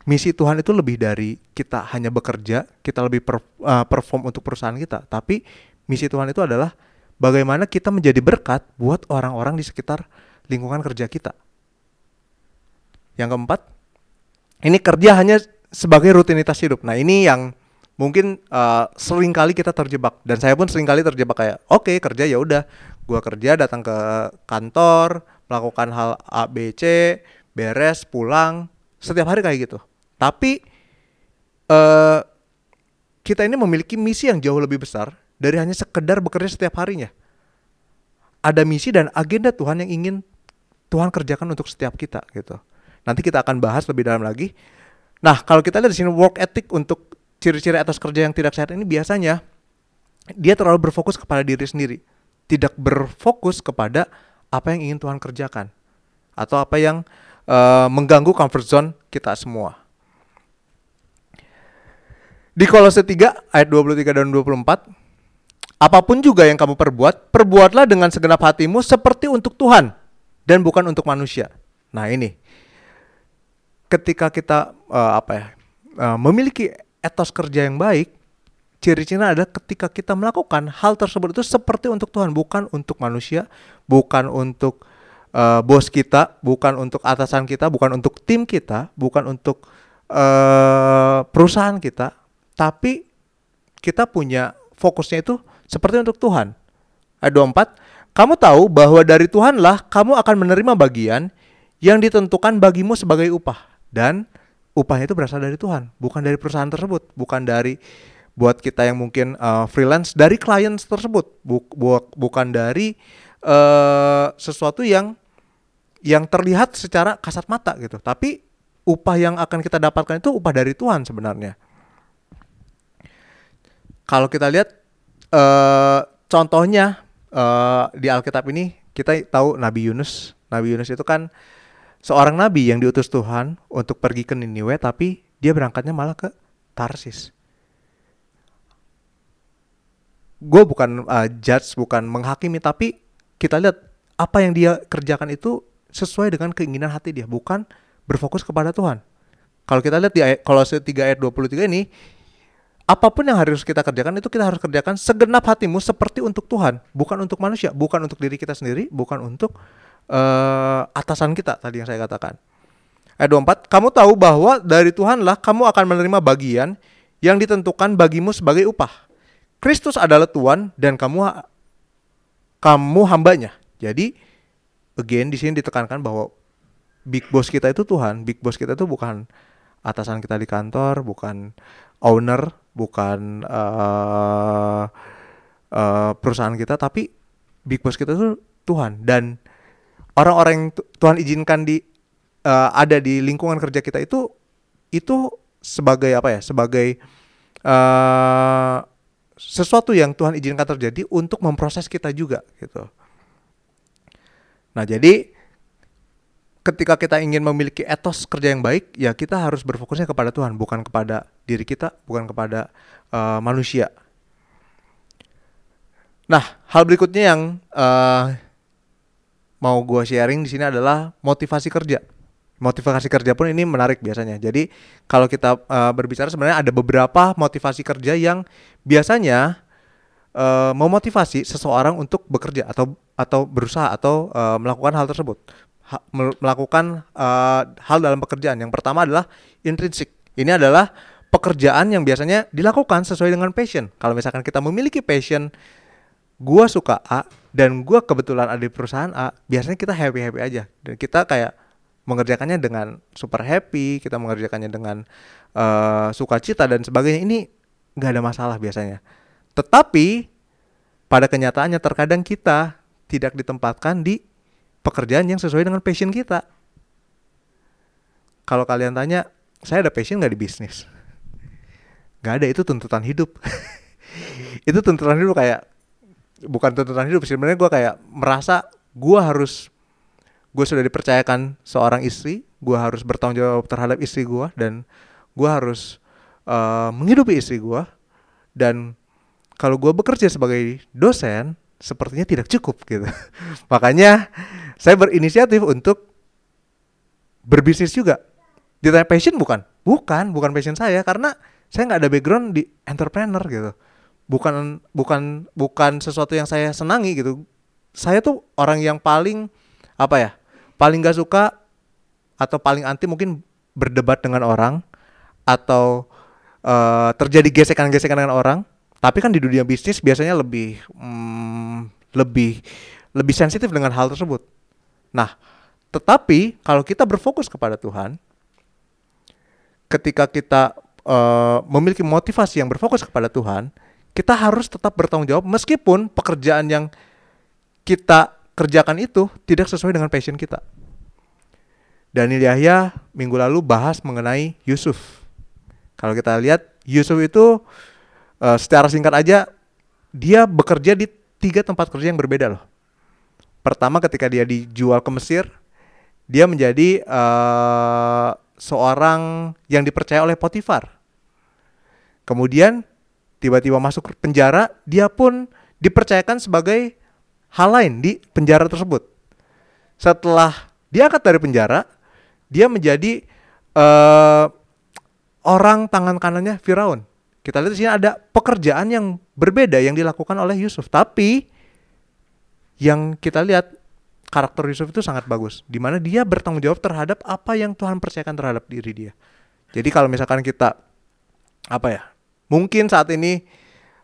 misi Tuhan itu lebih dari kita hanya bekerja kita lebih per, uh, perform untuk perusahaan kita. Tapi misi Tuhan itu adalah bagaimana kita menjadi berkat buat orang-orang di sekitar lingkungan kerja kita yang keempat, ini kerja hanya sebagai rutinitas hidup. Nah ini yang mungkin uh, sering kali kita terjebak dan saya pun sering kali terjebak kayak oke okay, kerja ya udah gua kerja datang ke kantor melakukan hal A B C beres pulang setiap hari kayak gitu. Tapi uh, kita ini memiliki misi yang jauh lebih besar dari hanya sekedar bekerja setiap harinya. Ada misi dan agenda Tuhan yang ingin Tuhan kerjakan untuk setiap kita gitu. Nanti kita akan bahas lebih dalam lagi. Nah, kalau kita lihat di sini work ethic untuk ciri-ciri atas kerja yang tidak sehat ini biasanya dia terlalu berfokus kepada diri sendiri, tidak berfokus kepada apa yang ingin Tuhan kerjakan atau apa yang uh, mengganggu comfort zone kita semua. Di Kolose 3 ayat 23 dan 24, apa pun juga yang kamu perbuat, perbuatlah dengan segenap hatimu seperti untuk Tuhan dan bukan untuk manusia. Nah, ini ketika kita uh, apa ya? Uh, memiliki etos kerja yang baik, ciri-cirinya adalah ketika kita melakukan hal tersebut itu seperti untuk Tuhan, bukan untuk manusia, bukan untuk uh, bos kita, bukan untuk atasan kita, bukan untuk tim kita, bukan untuk uh, perusahaan kita, tapi kita punya fokusnya itu seperti untuk Tuhan. Ayat 24, kamu tahu bahwa dari Tuhanlah kamu akan menerima bagian yang ditentukan bagimu sebagai upah dan upahnya itu berasal dari Tuhan, bukan dari perusahaan tersebut, bukan dari buat kita yang mungkin uh, freelance dari klien tersebut, bu, bu, bukan dari uh, sesuatu yang yang terlihat secara kasat mata gitu. Tapi upah yang akan kita dapatkan itu upah dari Tuhan sebenarnya. Kalau kita lihat uh, contohnya uh, di Alkitab ini kita tahu Nabi Yunus. Nabi Yunus itu kan seorang nabi yang diutus Tuhan untuk pergi ke Niniwe tapi dia berangkatnya malah ke Tarsis. Gue bukan uh, judge, bukan menghakimi tapi kita lihat apa yang dia kerjakan itu sesuai dengan keinginan hati dia, bukan berfokus kepada Tuhan. Kalau kita lihat di kalau 3 ayat 23 ini, apa pun yang harus kita kerjakan itu kita harus kerjakan segenap hatimu seperti untuk Tuhan, bukan untuk manusia, bukan untuk diri kita sendiri, bukan untuk uh, atasan kita tadi yang saya katakan. Ayat 24, kamu tahu bahwa dari Tuhanlah kamu akan menerima bagian yang ditentukan bagimu sebagai upah. Kristus adalah Tuhan dan kamu kamu hambanya. Jadi again di sini ditekankan bahwa big boss kita itu Tuhan, big boss kita itu bukan atasan kita di kantor, bukan owner, bukan uh, uh, perusahaan kita, tapi big boss kita itu Tuhan dan orang-orang yang Tuhan izinkan di uh, ada di lingkungan kerja kita itu itu sebagai apa ya sebagai uh, sesuatu yang Tuhan izinkan terjadi untuk memproses kita juga gitu. Nah jadi ketika kita ingin memiliki etos kerja yang baik ya kita harus berfokusnya kepada Tuhan bukan kepada diri kita bukan kepada uh, manusia. Nah hal berikutnya yang uh, mau gue sharing di sini adalah motivasi kerja. Motivasi kerja pun ini menarik biasanya. Jadi kalau kita uh, berbicara sebenarnya ada beberapa motivasi kerja yang biasanya uh, memotivasi seseorang untuk bekerja atau atau berusaha atau uh, melakukan hal tersebut. Ha, melakukan uh, hal dalam pekerjaan. Yang pertama adalah intrinsik. Ini adalah pekerjaan yang biasanya dilakukan sesuai dengan passion. Kalau misalkan kita memiliki passion, gua suka A, dan gue kebetulan ada di perusahaan A biasanya kita happy happy aja. Dan kita kayak mengerjakannya dengan super happy kita mengerjakannya dengan uh, sukacita dan sebagainya. Ini nggak ada masalah biasanya. Tetapi pada kenyataannya terkadang kita tidak ditempatkan di pekerjaan yang sesuai dengan passion kita. Kalau kalian tanya saya ada passion nggak di bisnis? Nggak ada itu tuntutan hidup. Itu tuntutan hidup kayak bukan tuntutan hidup sebenarnya gue kayak merasa gue harus gue sudah dipercayakan seorang istri gue harus bertanggung jawab terhadap istri gue dan gue harus uh, menghidupi istri gue dan kalau gue bekerja sebagai dosen sepertinya tidak cukup gitu. Makanya saya berinisiatif untuk berbisnis juga. Ditanya passion bukan? Bukan bukan passion saya. Karena saya nggak ada background di entrepreneur gitu bukan bukan bukan sesuatu yang saya senangi gitu. Saya tuh orang yang paling apa ya paling gak suka atau paling anti mungkin berdebat dengan orang atau uh, terjadi gesekan-gesekan dengan orang. Tapi kan di dunia bisnis biasanya lebih hmm, lebih lebih sensitif dengan hal tersebut. Nah tetapi kalau kita berfokus kepada Tuhan ketika kita uh, memiliki motivasi yang berfokus kepada Tuhan, kita harus tetap bertanggung jawab meskipun pekerjaan yang kita kerjakan itu tidak sesuai dengan passion kita. Daniel Yahya minggu lalu bahas mengenai Yusuf. Kalau kita lihat Yusuf itu uh, secara singkat aja dia bekerja di tiga tempat kerja yang berbeda loh. Pertama ketika dia dijual ke Mesir, dia menjadi uh, seorang yang dipercaya oleh Potifar. Kemudian tiba-tiba masuk penjara, dia pun dipercayakan sebagai hal lain di penjara tersebut. Setelah diangkat dari penjara, dia menjadi uh, orang tangan kanannya Firaun. Kita lihat di sini ada pekerjaan yang berbeda yang dilakukan oleh Yusuf, tapi yang kita lihat karakter Yusuf itu sangat bagus, di mana dia bertanggung jawab terhadap apa yang Tuhan percayakan terhadap diri dia. Jadi kalau misalkan kita apa ya, mungkin saat ini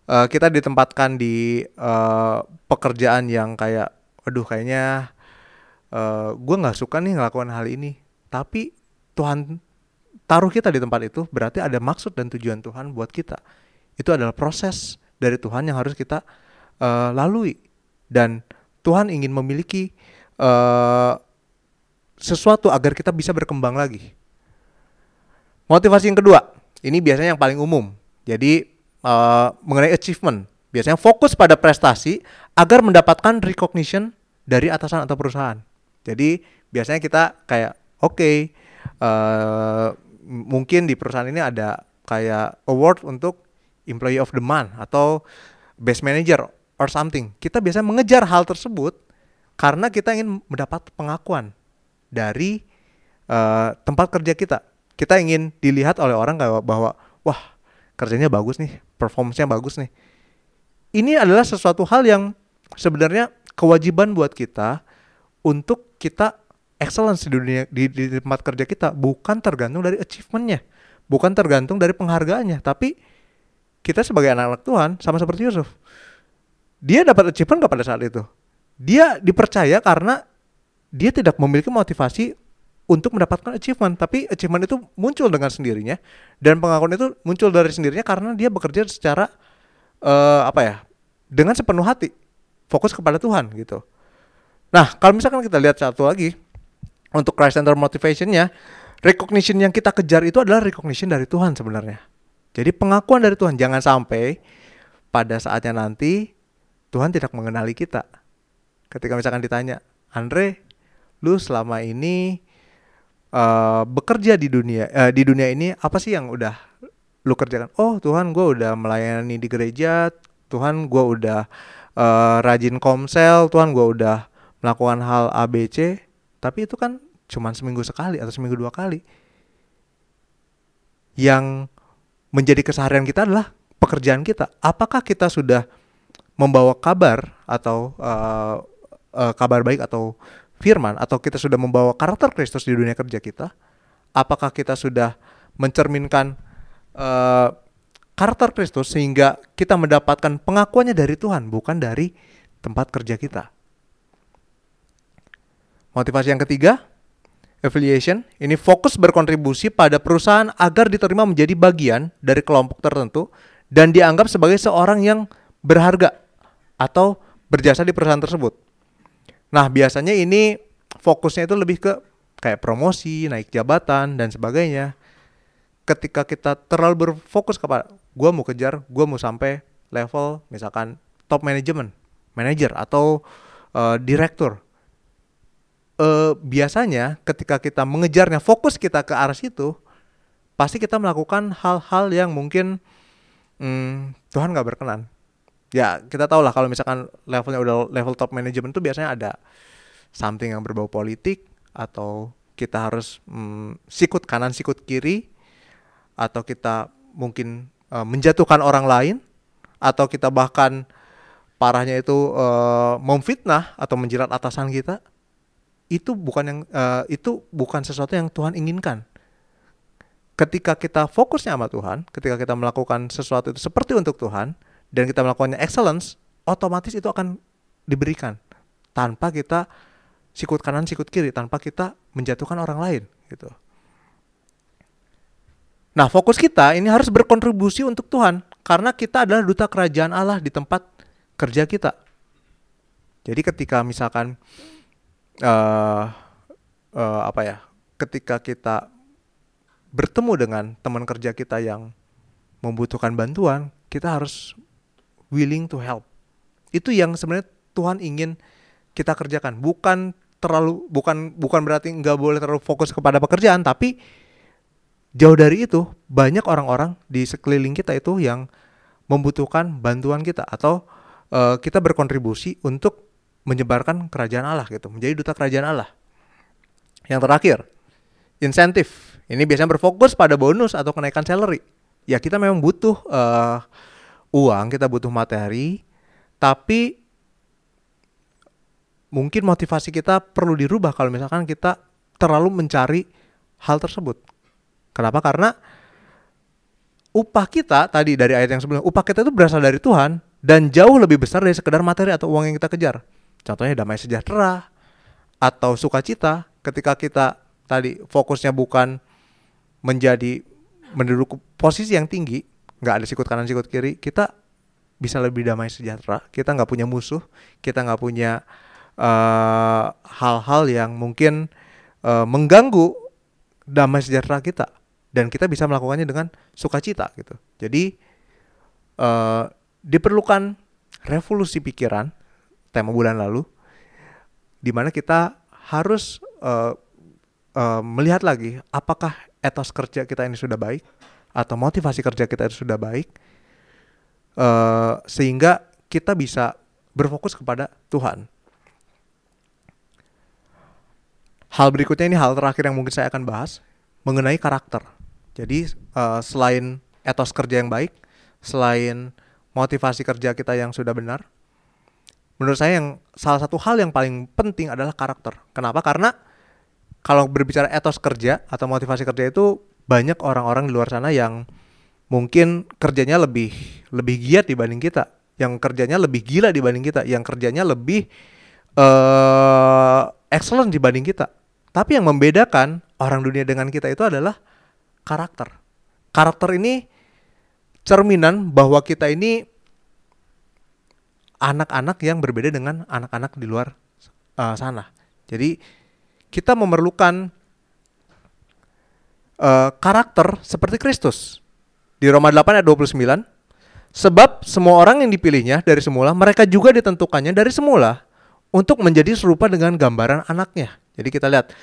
uh, kita ditempatkan di uh, pekerjaan yang kayak, aduh kayaknya uh, gue nggak suka nih ngelakuin hal ini, tapi Tuhan taruh kita di tempat itu berarti ada maksud dan tujuan Tuhan buat kita. Itu adalah proses dari Tuhan yang harus kita uh, lalui dan Tuhan ingin memiliki uh, sesuatu agar kita bisa berkembang lagi. Motivasi yang kedua, ini biasanya yang paling umum. Jadi uh, mengenai achievement, biasanya fokus pada prestasi agar mendapatkan recognition dari atasan atau perusahaan. Jadi biasanya kita kayak oke okay, uh, mungkin di perusahaan ini ada kayak award untuk employee of the month atau best manager or something. Kita biasanya mengejar hal tersebut karena kita ingin mendapat pengakuan dari uh, tempat kerja kita. Kita ingin dilihat oleh orang bahwa wah kerjanya bagus nih, performance bagus nih. Ini adalah sesuatu hal yang sebenarnya kewajiban buat kita untuk kita excellence di dunia di, di tempat kerja kita bukan tergantung dari achievementnya, bukan tergantung dari penghargaannya, tapi kita sebagai anak-anak Tuhan sama seperti Yusuf. Dia dapat achievement gak pada saat itu? Dia dipercaya karena dia tidak memiliki motivasi untuk mendapatkan achievement, tapi achievement itu muncul dengan sendirinya dan pengakuan itu muncul dari sendirinya karena dia bekerja secara uh, apa ya? dengan sepenuh hati, fokus kepada Tuhan gitu. Nah, kalau misalkan kita lihat satu lagi, untuk Christ Center Motivationnya, recognition yang kita kejar itu adalah recognition dari Tuhan sebenarnya. Jadi pengakuan dari Tuhan jangan sampai pada saatnya nanti Tuhan tidak mengenali kita. Ketika misalkan ditanya, Andre, lu selama ini uh, bekerja di dunia uh, di dunia ini apa sih yang udah lu kerjakan? Oh Tuhan, gue udah melayani di gereja. Tuhan, gue udah uh, rajin komsel. Tuhan, gue udah melakukan hal ABC. Tapi itu kan cuma seminggu sekali atau seminggu dua kali. Yang menjadi keseharian kita adalah pekerjaan kita. Apakah kita sudah membawa kabar atau uh, uh, kabar baik atau firman atau kita sudah membawa karakter Kristus di dunia kerja kita? Apakah kita sudah mencerminkan uh, karakter Kristus sehingga kita mendapatkan pengakuannya dari Tuhan bukan dari tempat kerja kita? Motivasi yang ketiga, affiliation ini fokus berkontribusi pada perusahaan agar diterima menjadi bagian dari kelompok tertentu dan dianggap sebagai seorang yang berharga atau berjasa di perusahaan tersebut. Nah, biasanya ini fokusnya itu lebih ke kayak promosi, naik jabatan dan sebagainya. Ketika kita terlalu berfokus kepada gue mau kejar, gue mau sampai level misalkan top management, manager atau uh, direktur uh, biasanya ketika kita mengejarnya fokus kita ke arah situ pasti kita melakukan hal-hal yang mungkin hmm, Tuhan nggak berkenan ya kita tahu lah kalau misalkan levelnya udah level top management itu biasanya ada something yang berbau politik atau kita harus hmm, sikut kanan sikut kiri atau kita mungkin uh, menjatuhkan orang lain atau kita bahkan parahnya itu uh, memfitnah atau menjilat atasan kita itu bukan yang uh, itu bukan sesuatu yang Tuhan inginkan. Ketika kita fokusnya sama Tuhan, ketika kita melakukan sesuatu itu seperti untuk Tuhan dan kita melakukannya excellence, otomatis itu akan diberikan tanpa kita sikut kanan sikut kiri, tanpa kita menjatuhkan orang lain gitu. Nah, fokus kita ini harus berkontribusi untuk Tuhan karena kita adalah duta kerajaan Allah di tempat kerja kita. Jadi ketika misalkan uh, uh, apa ya, ketika kita bertemu dengan teman kerja kita yang membutuhkan bantuan, kita harus willing to help. Itu yang sebenarnya Tuhan ingin kita kerjakan, bukan terlalu bukan bukan berarti nggak boleh terlalu fokus kepada pekerjaan, tapi jauh dari itu banyak orang-orang di sekeliling kita itu yang membutuhkan bantuan kita atau uh, kita berkontribusi untuk menyebarkan kerajaan Allah gitu, menjadi duta kerajaan Allah. Yang terakhir, insentif. Ini biasanya berfokus pada bonus atau kenaikan salary. Ya kita memang butuh uh, uang, kita butuh materi, tapi mungkin motivasi kita perlu dirubah kalau misalkan kita terlalu mencari hal tersebut. Kenapa? Karena upah kita tadi dari ayat yang sebelumnya, upah kita itu berasal dari Tuhan dan jauh lebih besar dari sekedar materi atau uang yang kita kejar. Contohnya damai sejahtera atau sukacita ketika kita tadi fokusnya bukan menjadi menduduki posisi yang tinggi, nggak ada sikut kanan sikut kiri, kita bisa lebih damai sejahtera. Kita nggak punya musuh, kita nggak punya eh, hal-hal uh, yang mungkin uh, mengganggu damai sejahtera kita dan kita bisa melakukannya dengan sukacita gitu. Jadi uh, diperlukan revolusi pikiran tema bulan lalu, di mana kita harus uh, uh, melihat lagi apakah etos kerja kita ini sudah baik atau motivasi kerja kita itu sudah baik, uh, sehingga kita bisa berfokus kepada Tuhan. Hal berikutnya ini hal terakhir yang mungkin saya akan bahas mengenai karakter. Jadi uh, selain etos kerja yang baik, selain motivasi kerja kita yang sudah benar, menurut saya yang salah satu hal yang paling penting adalah karakter. Kenapa? Karena kalau berbicara etos kerja atau motivasi kerja itu banyak orang-orang di luar sana yang mungkin kerjanya lebih lebih giat dibanding kita, yang kerjanya lebih gila dibanding kita, yang kerjanya lebih uh, excellent dibanding kita. Tapi yang membedakan orang dunia dengan kita itu adalah karakter. Karakter ini cerminan bahwa kita ini anak-anak yang berbeda dengan anak-anak di luar uh, sana. Jadi kita memerlukan uh, karakter seperti Kristus. Di Roma 8 ayat 29, sebab semua orang yang dipilihnya dari semula, mereka juga ditentukannya dari semula untuk menjadi serupa dengan gambaran anaknya. Jadi kita lihat,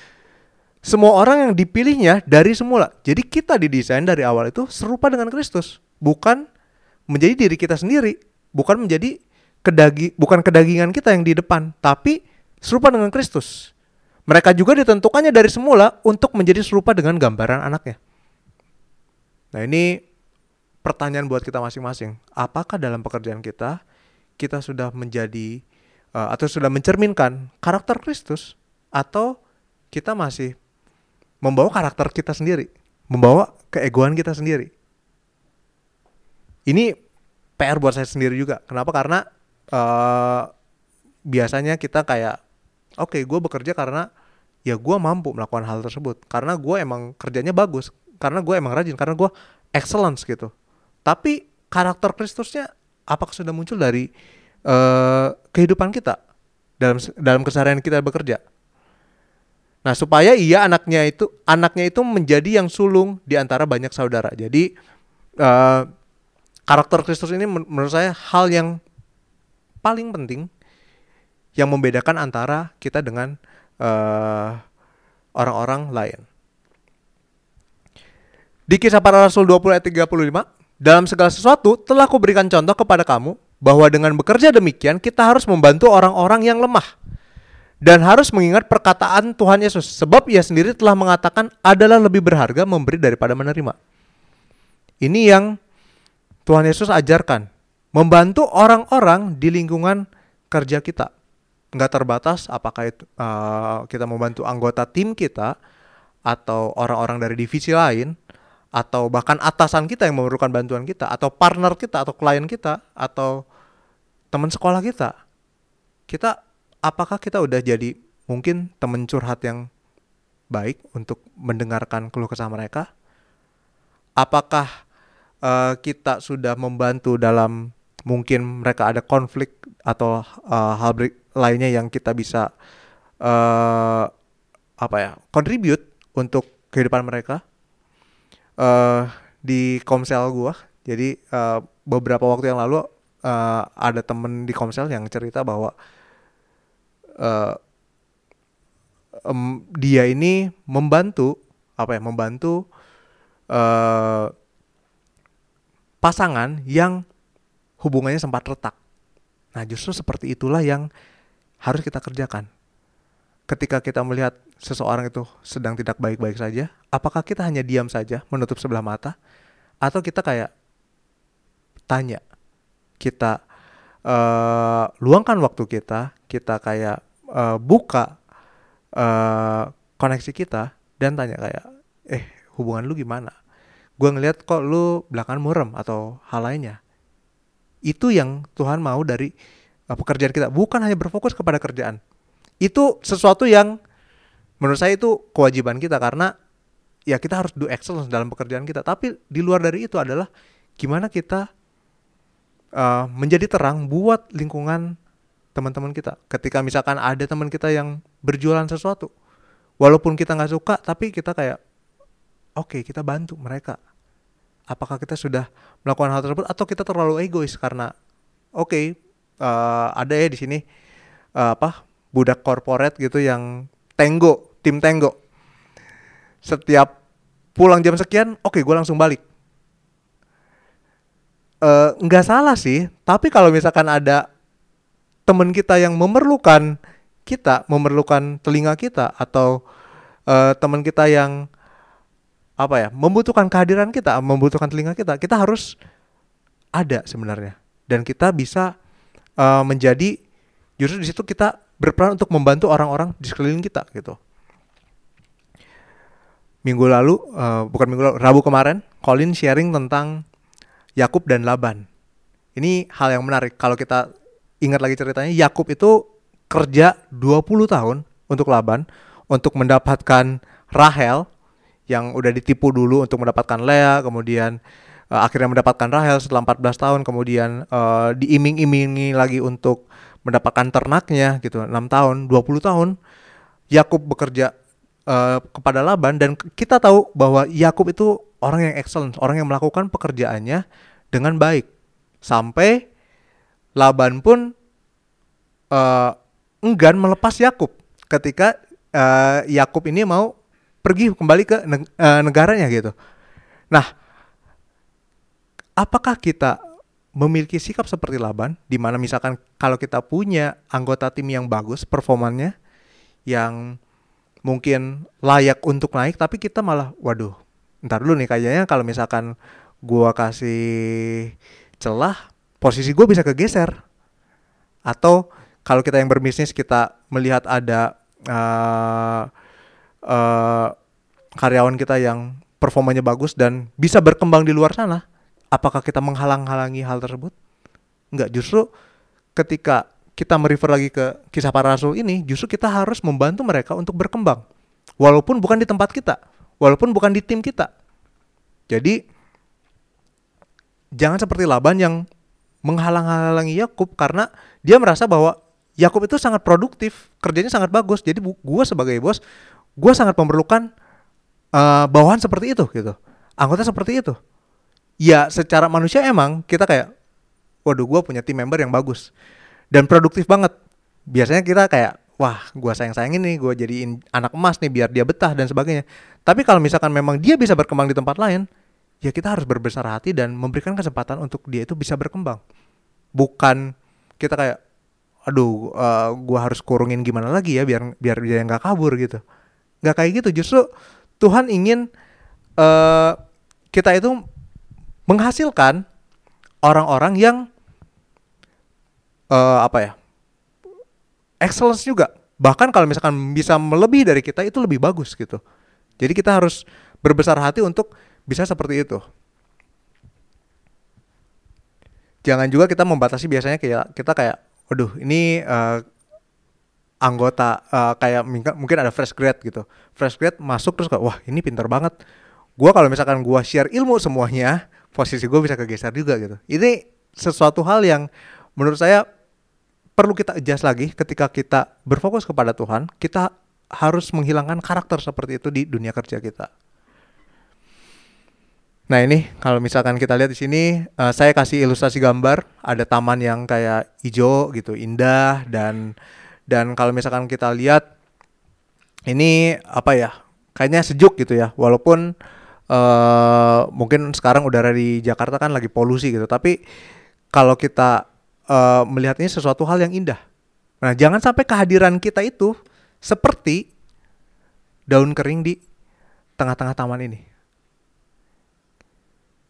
semua orang yang dipilihnya dari semula. Jadi kita didesain dari awal itu serupa dengan Kristus, bukan menjadi diri kita sendiri, bukan menjadi kedagi bukan kedagingan kita yang di depan, tapi serupa dengan Kristus. Mereka juga ditentukannya dari semula untuk menjadi serupa dengan gambaran anaknya. Nah ini pertanyaan buat kita masing-masing. Apakah dalam pekerjaan kita kita sudah menjadi uh, atau sudah mencerminkan karakter Kristus atau kita masih membawa karakter kita sendiri, membawa keegoan kita sendiri. Ini PR buat saya sendiri juga. Kenapa? Karena uh, biasanya kita kayak oke okay, gue bekerja karena ya gue mampu melakukan hal tersebut. Karena gue emang kerjanya bagus. Karena gue emang rajin. Karena gue excellence gitu. Tapi karakter Kristusnya apakah sudah muncul dari uh, kehidupan kita? Dalam dalam keseharian kita bekerja? Nah supaya iya anaknya itu anaknya itu menjadi yang sulung di antara banyak saudara. Jadi uh, karakter Kristus ini menurut saya hal yang paling penting yang membedakan antara kita dengan eh, orang-orang lain. Di kisah para rasul 20 ayat 35, dalam segala sesuatu telah kuberikan contoh kepada kamu bahwa dengan bekerja demikian kita harus membantu orang-orang yang lemah dan harus mengingat perkataan Tuhan Yesus sebab ia sendiri telah mengatakan adalah lebih berharga memberi daripada menerima. Ini yang Tuhan Yesus ajarkan membantu orang-orang di lingkungan kerja kita. Nggak terbatas apakah itu uh, kita membantu anggota tim kita atau orang-orang dari divisi lain atau bahkan atasan kita yang memerlukan bantuan kita atau partner kita atau klien kita atau teman sekolah kita. Kita apakah kita udah jadi mungkin teman curhat yang baik untuk mendengarkan keluh kesah mereka? apakah uh, kita sudah membantu dalam mungkin mereka ada konflik atau uh, hal lainnya yang kita bisa uh, apa ya contribute untuk kehidupan mereka uh, di komsel gua jadi uh, beberapa waktu yang lalu uh, ada temen di komsel yang cerita bahwa uh, um, dia ini membantu apa ya membantu uh, pasangan yang hubungannya sempat retak. Nah, justru seperti itulah yang harus kita kerjakan. Ketika kita melihat seseorang itu sedang tidak baik-baik saja, apakah kita hanya diam saja, menutup sebelah mata, atau kita kayak tanya, kita uh, luangkan waktu kita, kita kayak uh, buka uh, koneksi kita dan tanya kayak, eh hubungan lu gimana? gue ngeliat kok lu belakangan murem atau hal lainnya itu yang Tuhan mau dari pekerjaan kita? Bukan hanya berfokus kepada kerjaan. Itu sesuatu yang menurut saya itu kewajiban kita karena ya kita harus do excellence dalam pekerjaan kita. Tapi di luar dari itu adalah gimana kita uh, menjadi terang buat lingkungan teman-teman kita. Ketika misalkan ada teman kita yang berjualan sesuatu walaupun kita nggak suka tapi kita kayak oke okay, kita bantu mereka. Apakah kita sudah melakukan hal tersebut? Atau kita terlalu egois karena oke okay, uh, ada ya di sini uh, apa budak korporat gitu yang tenggo tim tenggo setiap pulang jam sekian oke okay, gue langsung balik. Eh, nggak uh, salah sih tapi kalau misalkan ada teman kita yang memerlukan kita memerlukan telinga kita atau uh, teman kita yang apa ya membutuhkan kehadiran kita membutuhkan telinga kita kita harus ada sebenarnya. Dan kita bisa uh, menjadi justru di situ kita berperan untuk membantu orang-orang di sekeliling kita gitu. Minggu lalu uh, bukan minggu lalu Rabu kemarin Colin sharing tentang Yakub dan Laban. Ini hal yang menarik. Kalau kita ingat lagi ceritanya Yakub itu kerja 20 tahun untuk Laban untuk mendapatkan Rahel yang udah ditipu dulu untuk mendapatkan Lea, kemudian uh, akhirnya mendapatkan Rahel setelah 14 tahun, kemudian uh, diiming-imingi lagi untuk mendapatkan ternaknya gitu, 6 tahun, 20 tahun. Yakub bekerja uh, kepada Laban dan kita tahu bahwa Yakub itu orang yang excellent, orang yang melakukan pekerjaannya dengan baik. Sampai Laban pun uh, enggan melepas Yakub ketika uh, Yakub ini mau pergi kembali ke uh, negaranya gitu. Nah, apakah kita memiliki sikap seperti Laban di mana misalkan kalau kita punya anggota tim yang bagus performanya yang mungkin layak untuk naik tapi kita malah waduh ntar dulu nih kayaknya kalau misalkan gua kasih celah posisi gue bisa kegeser. Atau kalau kita yang berbisnis kita melihat ada uh, uh, karyawan kita yang performanya bagus dan bisa berkembang di luar sana, apakah kita menghalang-halangi hal tersebut? Enggak, justru ketika kita merefer lagi ke kisah para rasul ini, justru kita harus membantu mereka untuk berkembang. Walaupun bukan di tempat kita, walaupun bukan di tim kita. Jadi jangan seperti Laban yang menghalang-halangi Yakub karena dia merasa bahwa Yakub itu sangat produktif, kerjanya sangat bagus. Jadi gue sebagai bos, gue sangat memerlukan uh, bawahan seperti itu gitu anggota seperti itu ya secara manusia emang kita kayak waduh gue punya tim member yang bagus dan produktif banget. Biasanya kita kayak wah gue sayang sayangin nih gue jadiin anak emas nih biar dia betah dan sebagainya. Tapi kalau misalkan memang dia bisa berkembang di tempat lain ya kita harus berbesar hati dan memberikan kesempatan untuk dia itu bisa berkembang. Bukan kita kayak aduh uh, eh, gue harus kurungin gimana lagi ya biar biar dia nggak kabur gitu. Nggak kayak gitu. Justru Tuhan ingin uh, kita itu menghasilkan orang-orang yang uh, apa ya excellence juga. Bahkan kalau misalkan bisa melebihi dari kita itu lebih bagus gitu. Jadi kita harus berbesar hati untuk bisa seperti itu. Jangan juga kita membatasi biasanya kayak kita kayak waduh ini uh, anggota uh, kayak mungkin ada fresh grad gitu. Fresh grad masuk terus kayak wah ini pintar banget. Gua kalau misalkan gua share ilmu semuanya posisi gue bisa kegeser juga gitu. Ini sesuatu hal yang menurut saya perlu kita adjust lagi ketika kita berfokus kepada Tuhan kita harus menghilangkan karakter seperti itu di dunia kerja kita. Nah ini kalau misalkan kita lihat di sini, uh, saya kasih ilustrasi gambar, ada taman yang kayak hijau gitu, indah dan dan kalau misalkan kita lihat ini apa ya, kayaknya sejuk gitu ya, walaupun uh, mungkin sekarang udara di Jakarta kan lagi polusi gitu, tapi kalau kita uh, melihat ini sesuatu hal yang indah. Nah jangan sampai kehadiran kita itu seperti daun kering di tengah-tengah taman ini.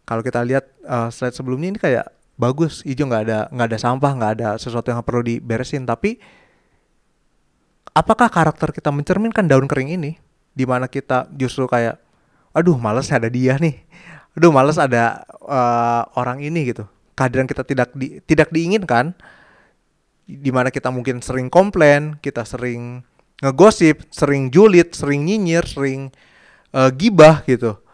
Kalau kita lihat uh, slide sebelumnya ini kayak bagus. Hijau nggak ada nggak ada sampah nggak ada sesuatu yang perlu diberesin. Tapi apakah karakter kita mencerminkan daun kering ini? Di mana kita justru kayak aduh males ada dia nih aduh males ada uh, orang ini gitu kehadiran kita tidak di, tidak diinginkan di mana kita mungkin sering komplain kita sering ngegosip sering julid sering nyinyir sering uh, gibah gitu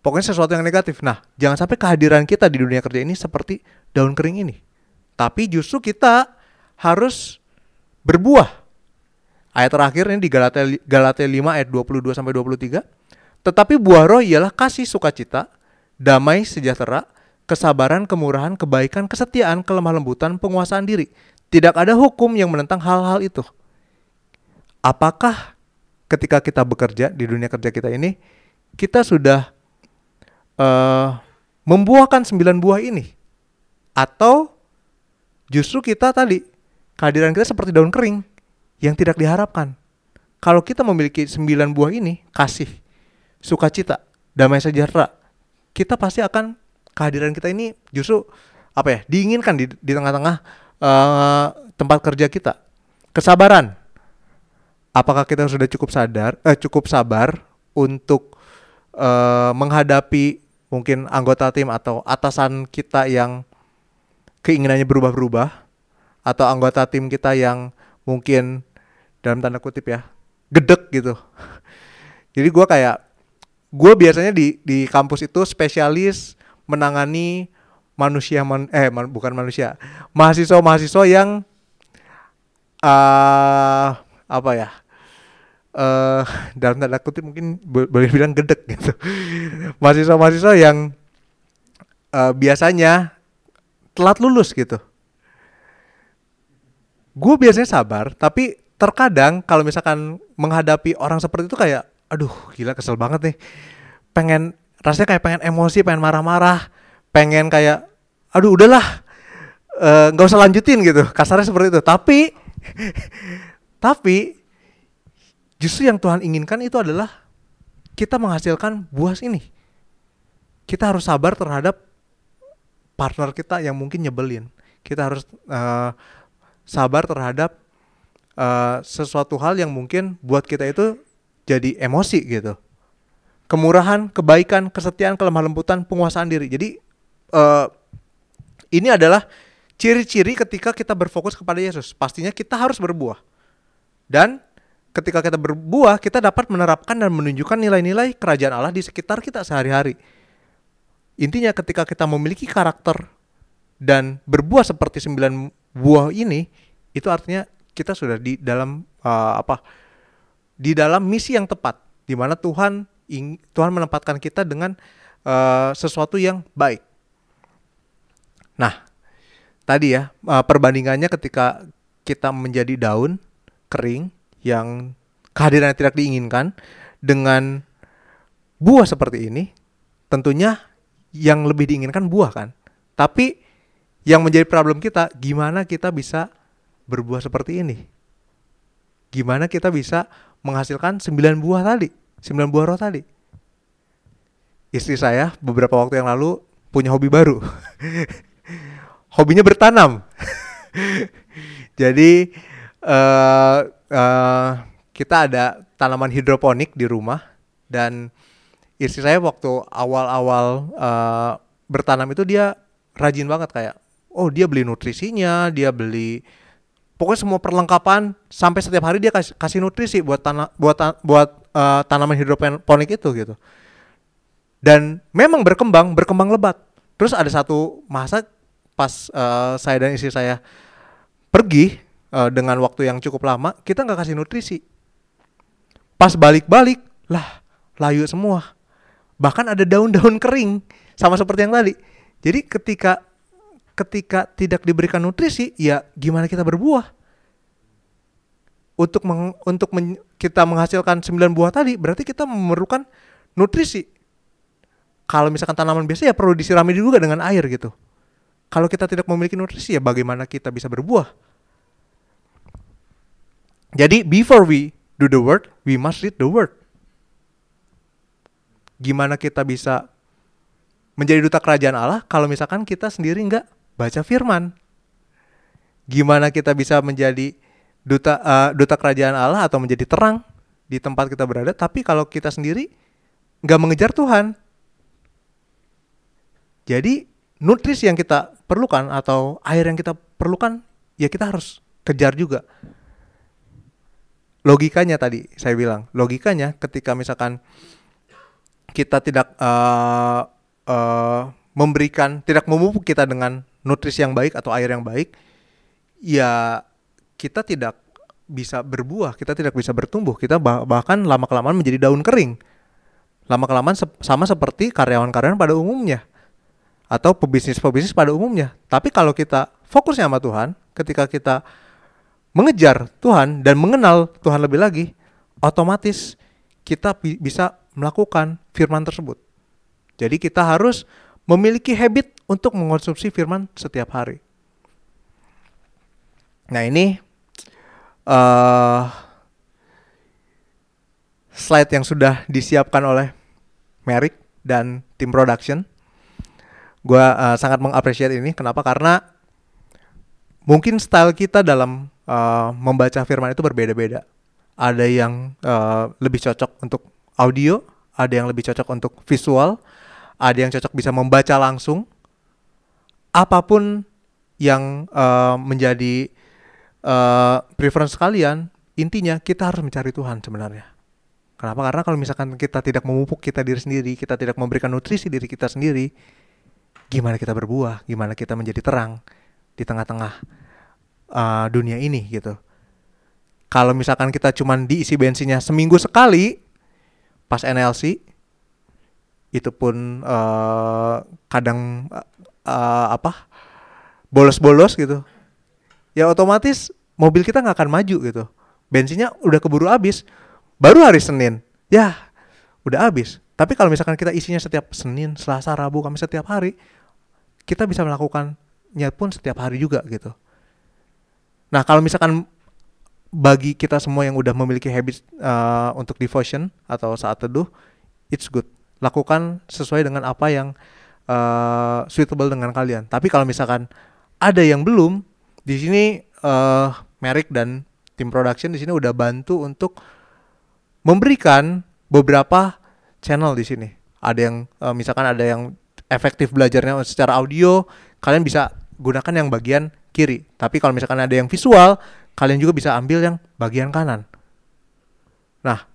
Pokoknya sesuatu yang negatif. Nah, jangan sampai kehadiran kita di dunia kerja ini seperti daun kering ini. Tapi justru kita harus berbuah. Ayat terakhir ini di Galatia, Galatia 5 ayat 22 sampai 23. Tetapi buah roh ialah kasih sukacita, damai sejahtera, kesabaran, kemurahan, kebaikan, kesetiaan, kelemah lembutan, penguasaan diri. Tidak ada hukum yang menentang hal-hal itu. Apakah ketika kita bekerja di dunia kerja kita ini, kita sudah uh, membuahkan sembilan buah ini atau justru kita tadi kehadiran kita seperti daun kering yang tidak diharapkan. Kalau kita memiliki sembilan buah ini, kasih, sukacita, damai sejahtera, kita pasti akan kehadiran kita ini justru apa ya diinginkan di di tengah-tengah uh, tempat kerja kita. Kesabaran. Apakah kita sudah cukup sadar, eh, cukup sabar untuk uh, menghadapi mungkin anggota tim atau atasan kita yang keinginannya berubah-berubah atau anggota tim kita yang mungkin dalam tanda kutip ya gedek gitu jadi gue kayak gue biasanya di di kampus itu spesialis menangani manusia man, eh man, bukan manusia. Mahasiswa mahasiswa yang uh, apa ya uh, dalam tanda kutip mungkin boleh bilang gedek gitu. Mahasiswa-mahasiswa yang uh, biasanya telat lulus gitu. Gue biasanya sabar tapi terkadang kalau misalkan menghadapi orang seperti itu kayak aduh gila kesel banget nih pengen rasanya kayak pengen emosi pengen marah-marah pengen kayak aduh udahlah eh, nggak uh, usah lanjutin gitu kasarnya seperti itu tapi tapi Justru yang Tuhan inginkan itu adalah kita menghasilkan buah ini. Kita harus sabar terhadap partner kita yang mungkin nyebelin. Kita harus uh, sabar terhadap uh, sesuatu hal yang mungkin buat kita itu jadi emosi gitu. Kemurahan, kebaikan, kesetiaan, kelemah lembutan, penguasaan diri. Jadi uh, ini adalah ciri-ciri ketika kita berfokus kepada Yesus. Pastinya kita harus berbuah. Dan ketika kita berbuah, kita dapat menerapkan dan menunjukkan nilai-nilai kerajaan Allah di sekitar kita sehari-hari. Intinya ketika kita memiliki karakter dan berbuah seperti sembilan buah ini, itu artinya kita sudah di dalam uh, apa? Di dalam misi yang tepat, di mana Tuhan Tuhan menempatkan kita dengan uh, sesuatu yang baik. Nah, tadi ya uh, perbandingannya ketika kita menjadi daun kering yang kehadirannya tidak diinginkan dengan buah seperti ini, tentunya yang lebih diinginkan buah kan. Tapi yang menjadi problem kita, gimana kita bisa berbuah seperti ini? Gimana kita bisa menghasilkan 9 buah tadi, 9 buah roh tadi? Istri saya beberapa waktu yang lalu punya hobi baru. Hobinya bertanam. Jadi uh, uh, kita ada tanaman hidroponik di rumah dan istri saya waktu awal-awal uh, bertanam itu dia rajin banget kayak oh dia beli nutrisinya dia beli pokoknya semua perlengkapan sampai setiap hari dia kasih, kasih nutrisi buat tanah buat buat uh, tanaman hidroponik itu gitu. Dan memang berkembang berkembang lebat. Terus ada satu masa pas uh, saya dan istri saya pergi uh, dengan waktu yang cukup lama kita nggak kasih nutrisi. Pas balik-balik lah layu semua. Bahkan ada daun-daun kering sama seperti yang tadi. Jadi ketika ketika tidak diberikan nutrisi ya gimana kita berbuah untuk meng, untuk men, kita menghasilkan 9 buah tadi berarti kita memerlukan nutrisi kalau misalkan tanaman biasa ya perlu disirami juga dengan air gitu. Kalau kita tidak memiliki nutrisi ya bagaimana kita bisa berbuah? Jadi before we do the word, we must read the word. Gimana kita bisa menjadi duta kerajaan Allah kalau misalkan kita sendiri nggak baca firman? Gimana kita bisa menjadi duta uh, duta kerajaan Allah atau menjadi terang di tempat kita berada tapi kalau kita sendiri nggak mengejar Tuhan jadi nutrisi yang kita perlukan atau air yang kita perlukan ya kita harus kejar juga. Logikanya tadi saya bilang, logikanya ketika misalkan kita tidak uh, uh, memberikan, tidak memupuk kita dengan nutrisi yang baik atau air yang baik, ya kita tidak bisa berbuah, kita tidak bisa bertumbuh, kita bah bahkan lama kelamaan menjadi daun kering. Lama kelamaan se sama seperti karyawan-karyawan pada umumnya atau pebisnis-pebisnis pada umumnya. Tapi kalau kita fokusnya sama Tuhan, ketika kita mengejar Tuhan dan mengenal Tuhan lebih lagi, otomatis kita bi bisa melakukan firman tersebut. Jadi kita harus memiliki habit untuk mengonsumsi firman setiap hari. Nah ini uh, slide yang sudah disiapkan oleh Merrick dan tim production. Gue uh, sangat mengapresiasi ini. Kenapa? Karena mungkin style kita dalam uh, membaca firman itu berbeda-beda. Ada yang uh, lebih cocok untuk audio ada yang lebih cocok untuk visual ada yang cocok bisa membaca langsung. Apa pun yang uh, menjadi uh, preference kalian intinya kita harus mencari Tuhan sebenarnya. Kenapa? Karena kalau misalkan kita tidak memupuk kita diri sendiri kita tidak memberikan nutrisi diri kita sendiri gimana kita berbuah, gimana kita menjadi terang di tengah-tengah uh, dunia ini gitu. Kalau misalkan kita cuman diisi bensinnya seminggu sekali pas NLC itu pun uh, kadang uh, apa bolos-bolos gitu. Ya otomatis mobil kita nggak akan maju gitu. Bensinnya udah keburu habis. Baru hari Senin. Ya udah habis. Tapi kalau misalkan kita isinya setiap Senin Selasa Rabu Kamis setiap hari kita bisa melakukannya pun setiap hari juga gitu. Nah kalau misalkan bagi kita semua yang udah memiliki habit uh, untuk devotion atau saat teduh, it's good. Lakukan sesuai dengan apa yang uh, suitable dengan kalian. Tapi kalau misalkan ada yang belum, di sini uh, Merrick dan tim production di sini udah bantu untuk memberikan beberapa channel di sini. Ada yang uh, misalkan ada yang efektif belajarnya secara audio, kalian bisa gunakan yang bagian kiri. Tapi kalau misalkan ada yang visual, kalian juga bisa ambil yang bagian kanan. Nah,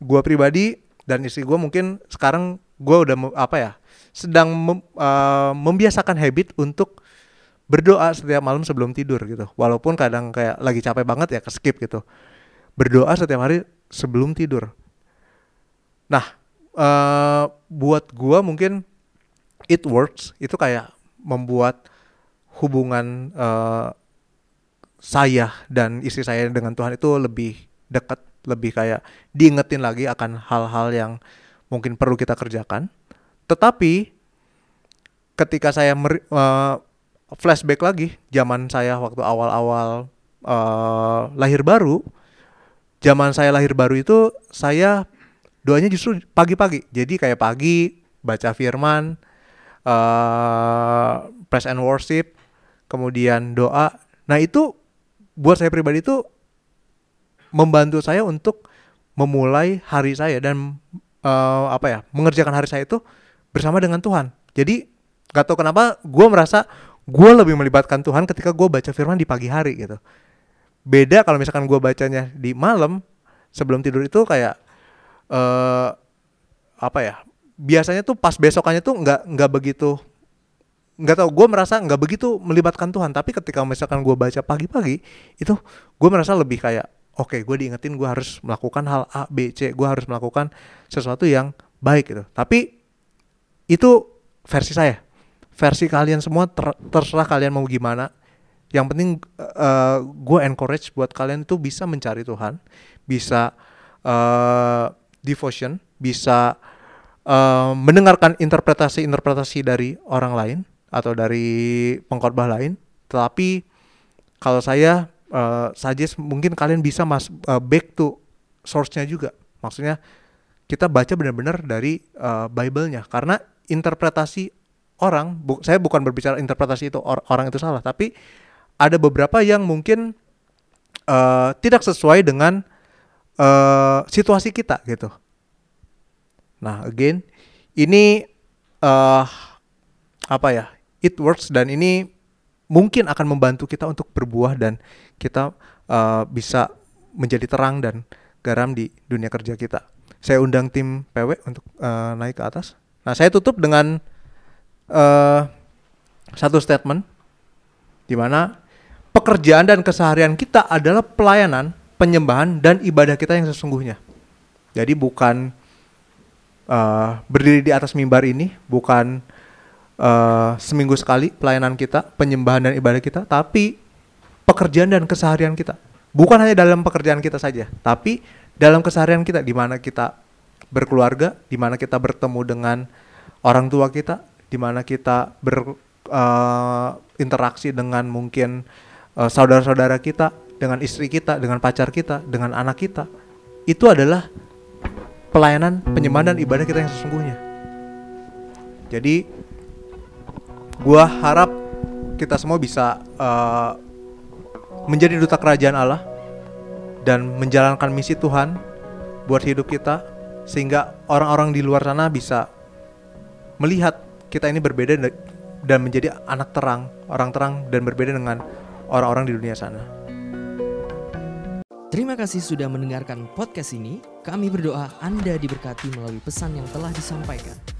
gue pribadi dan istri gue mungkin sekarang gue udah apa ya, sedang mem, uh, membiasakan habit untuk berdoa setiap malam sebelum tidur gitu. Walaupun kadang kayak lagi capek banget ya ke skip gitu. Berdoa setiap hari sebelum tidur. Nah, uh, buat gue mungkin it works itu kayak membuat hubungan uh, saya dan istri saya dengan Tuhan itu lebih dekat, lebih kayak diingetin lagi akan hal-hal yang mungkin perlu kita kerjakan. Tetapi ketika saya uh, flashback lagi zaman saya waktu awal-awal uh, lahir baru, zaman saya lahir baru itu saya doanya justru pagi-pagi. Jadi kayak pagi baca firman, uh, praise and worship, kemudian doa. Nah itu buat saya pribadi itu membantu saya untuk memulai hari saya dan uh, apa ya mengerjakan hari saya itu bersama dengan Tuhan. Jadi gak tau kenapa gue merasa gue lebih melibatkan Tuhan ketika gue baca firman di pagi hari gitu. Beda kalau misalkan gue bacanya di malam sebelum tidur itu kayak uh, apa ya biasanya tuh pas besokannya tuh nggak nggak begitu nggak tahu gue merasa nggak begitu melibatkan Tuhan tapi ketika misalkan gue baca pagi-pagi itu gue merasa lebih kayak oke okay, gue diingetin gue harus melakukan hal A B C gue harus melakukan sesuatu yang baik gitu. Tapi itu versi saya. Versi kalian semua ter terserah kalian mau gimana. Yang penting uh, gue encourage buat kalian itu bisa mencari Tuhan bisa uh, devotion bisa uh, mendengarkan interpretasi-interpretasi dari orang lain atau dari pengkhotbah lain. Tetapi kalau saya uh, suggest mungkin kalian bisa mas uh, back to source-nya juga. Maksudnya kita baca benar-benar dari uh, Bible-nya karena interpretasi orang bu saya bukan berbicara interpretasi itu or orang itu salah, tapi ada beberapa yang mungkin uh, tidak sesuai dengan uh, situasi kita gitu. Nah, again, ini uh, apa ya? it works dan ini mungkin akan membantu kita untuk berbuah dan kita uh, bisa menjadi terang dan garam di dunia kerja kita. Saya undang tim PW untuk uh, naik ke atas. Nah, saya tutup dengan uh, satu statement di mana pekerjaan dan keseharian kita adalah pelayanan, penyembahan dan ibadah kita yang sesungguhnya. Jadi bukan uh, berdiri di atas mimbar ini, bukan uh, seminggu sekali pelayanan kita, penyembahan dan ibadah kita, tapi pekerjaan dan keseharian kita. Bukan hanya dalam pekerjaan kita saja, tapi dalam keseharian kita di mana kita berkeluarga, di mana kita bertemu dengan orang tua kita, di mana kita berinteraksi uh, dengan mungkin uh, saudara-saudara kita, dengan istri kita, dengan pacar kita, dengan anak kita. Itu adalah pelayanan, penyembahan dan ibadah kita yang sesungguhnya. Jadi Gua harap kita semua bisa uh, menjadi duta kerajaan Allah dan menjalankan misi Tuhan buat hidup kita sehingga orang-orang di luar sana bisa melihat kita ini berbeda dan menjadi anak terang, orang terang dan berbeda dengan orang-orang di dunia sana. Terima kasih sudah mendengarkan podcast ini. Kami berdoa Anda diberkati melalui pesan yang telah disampaikan.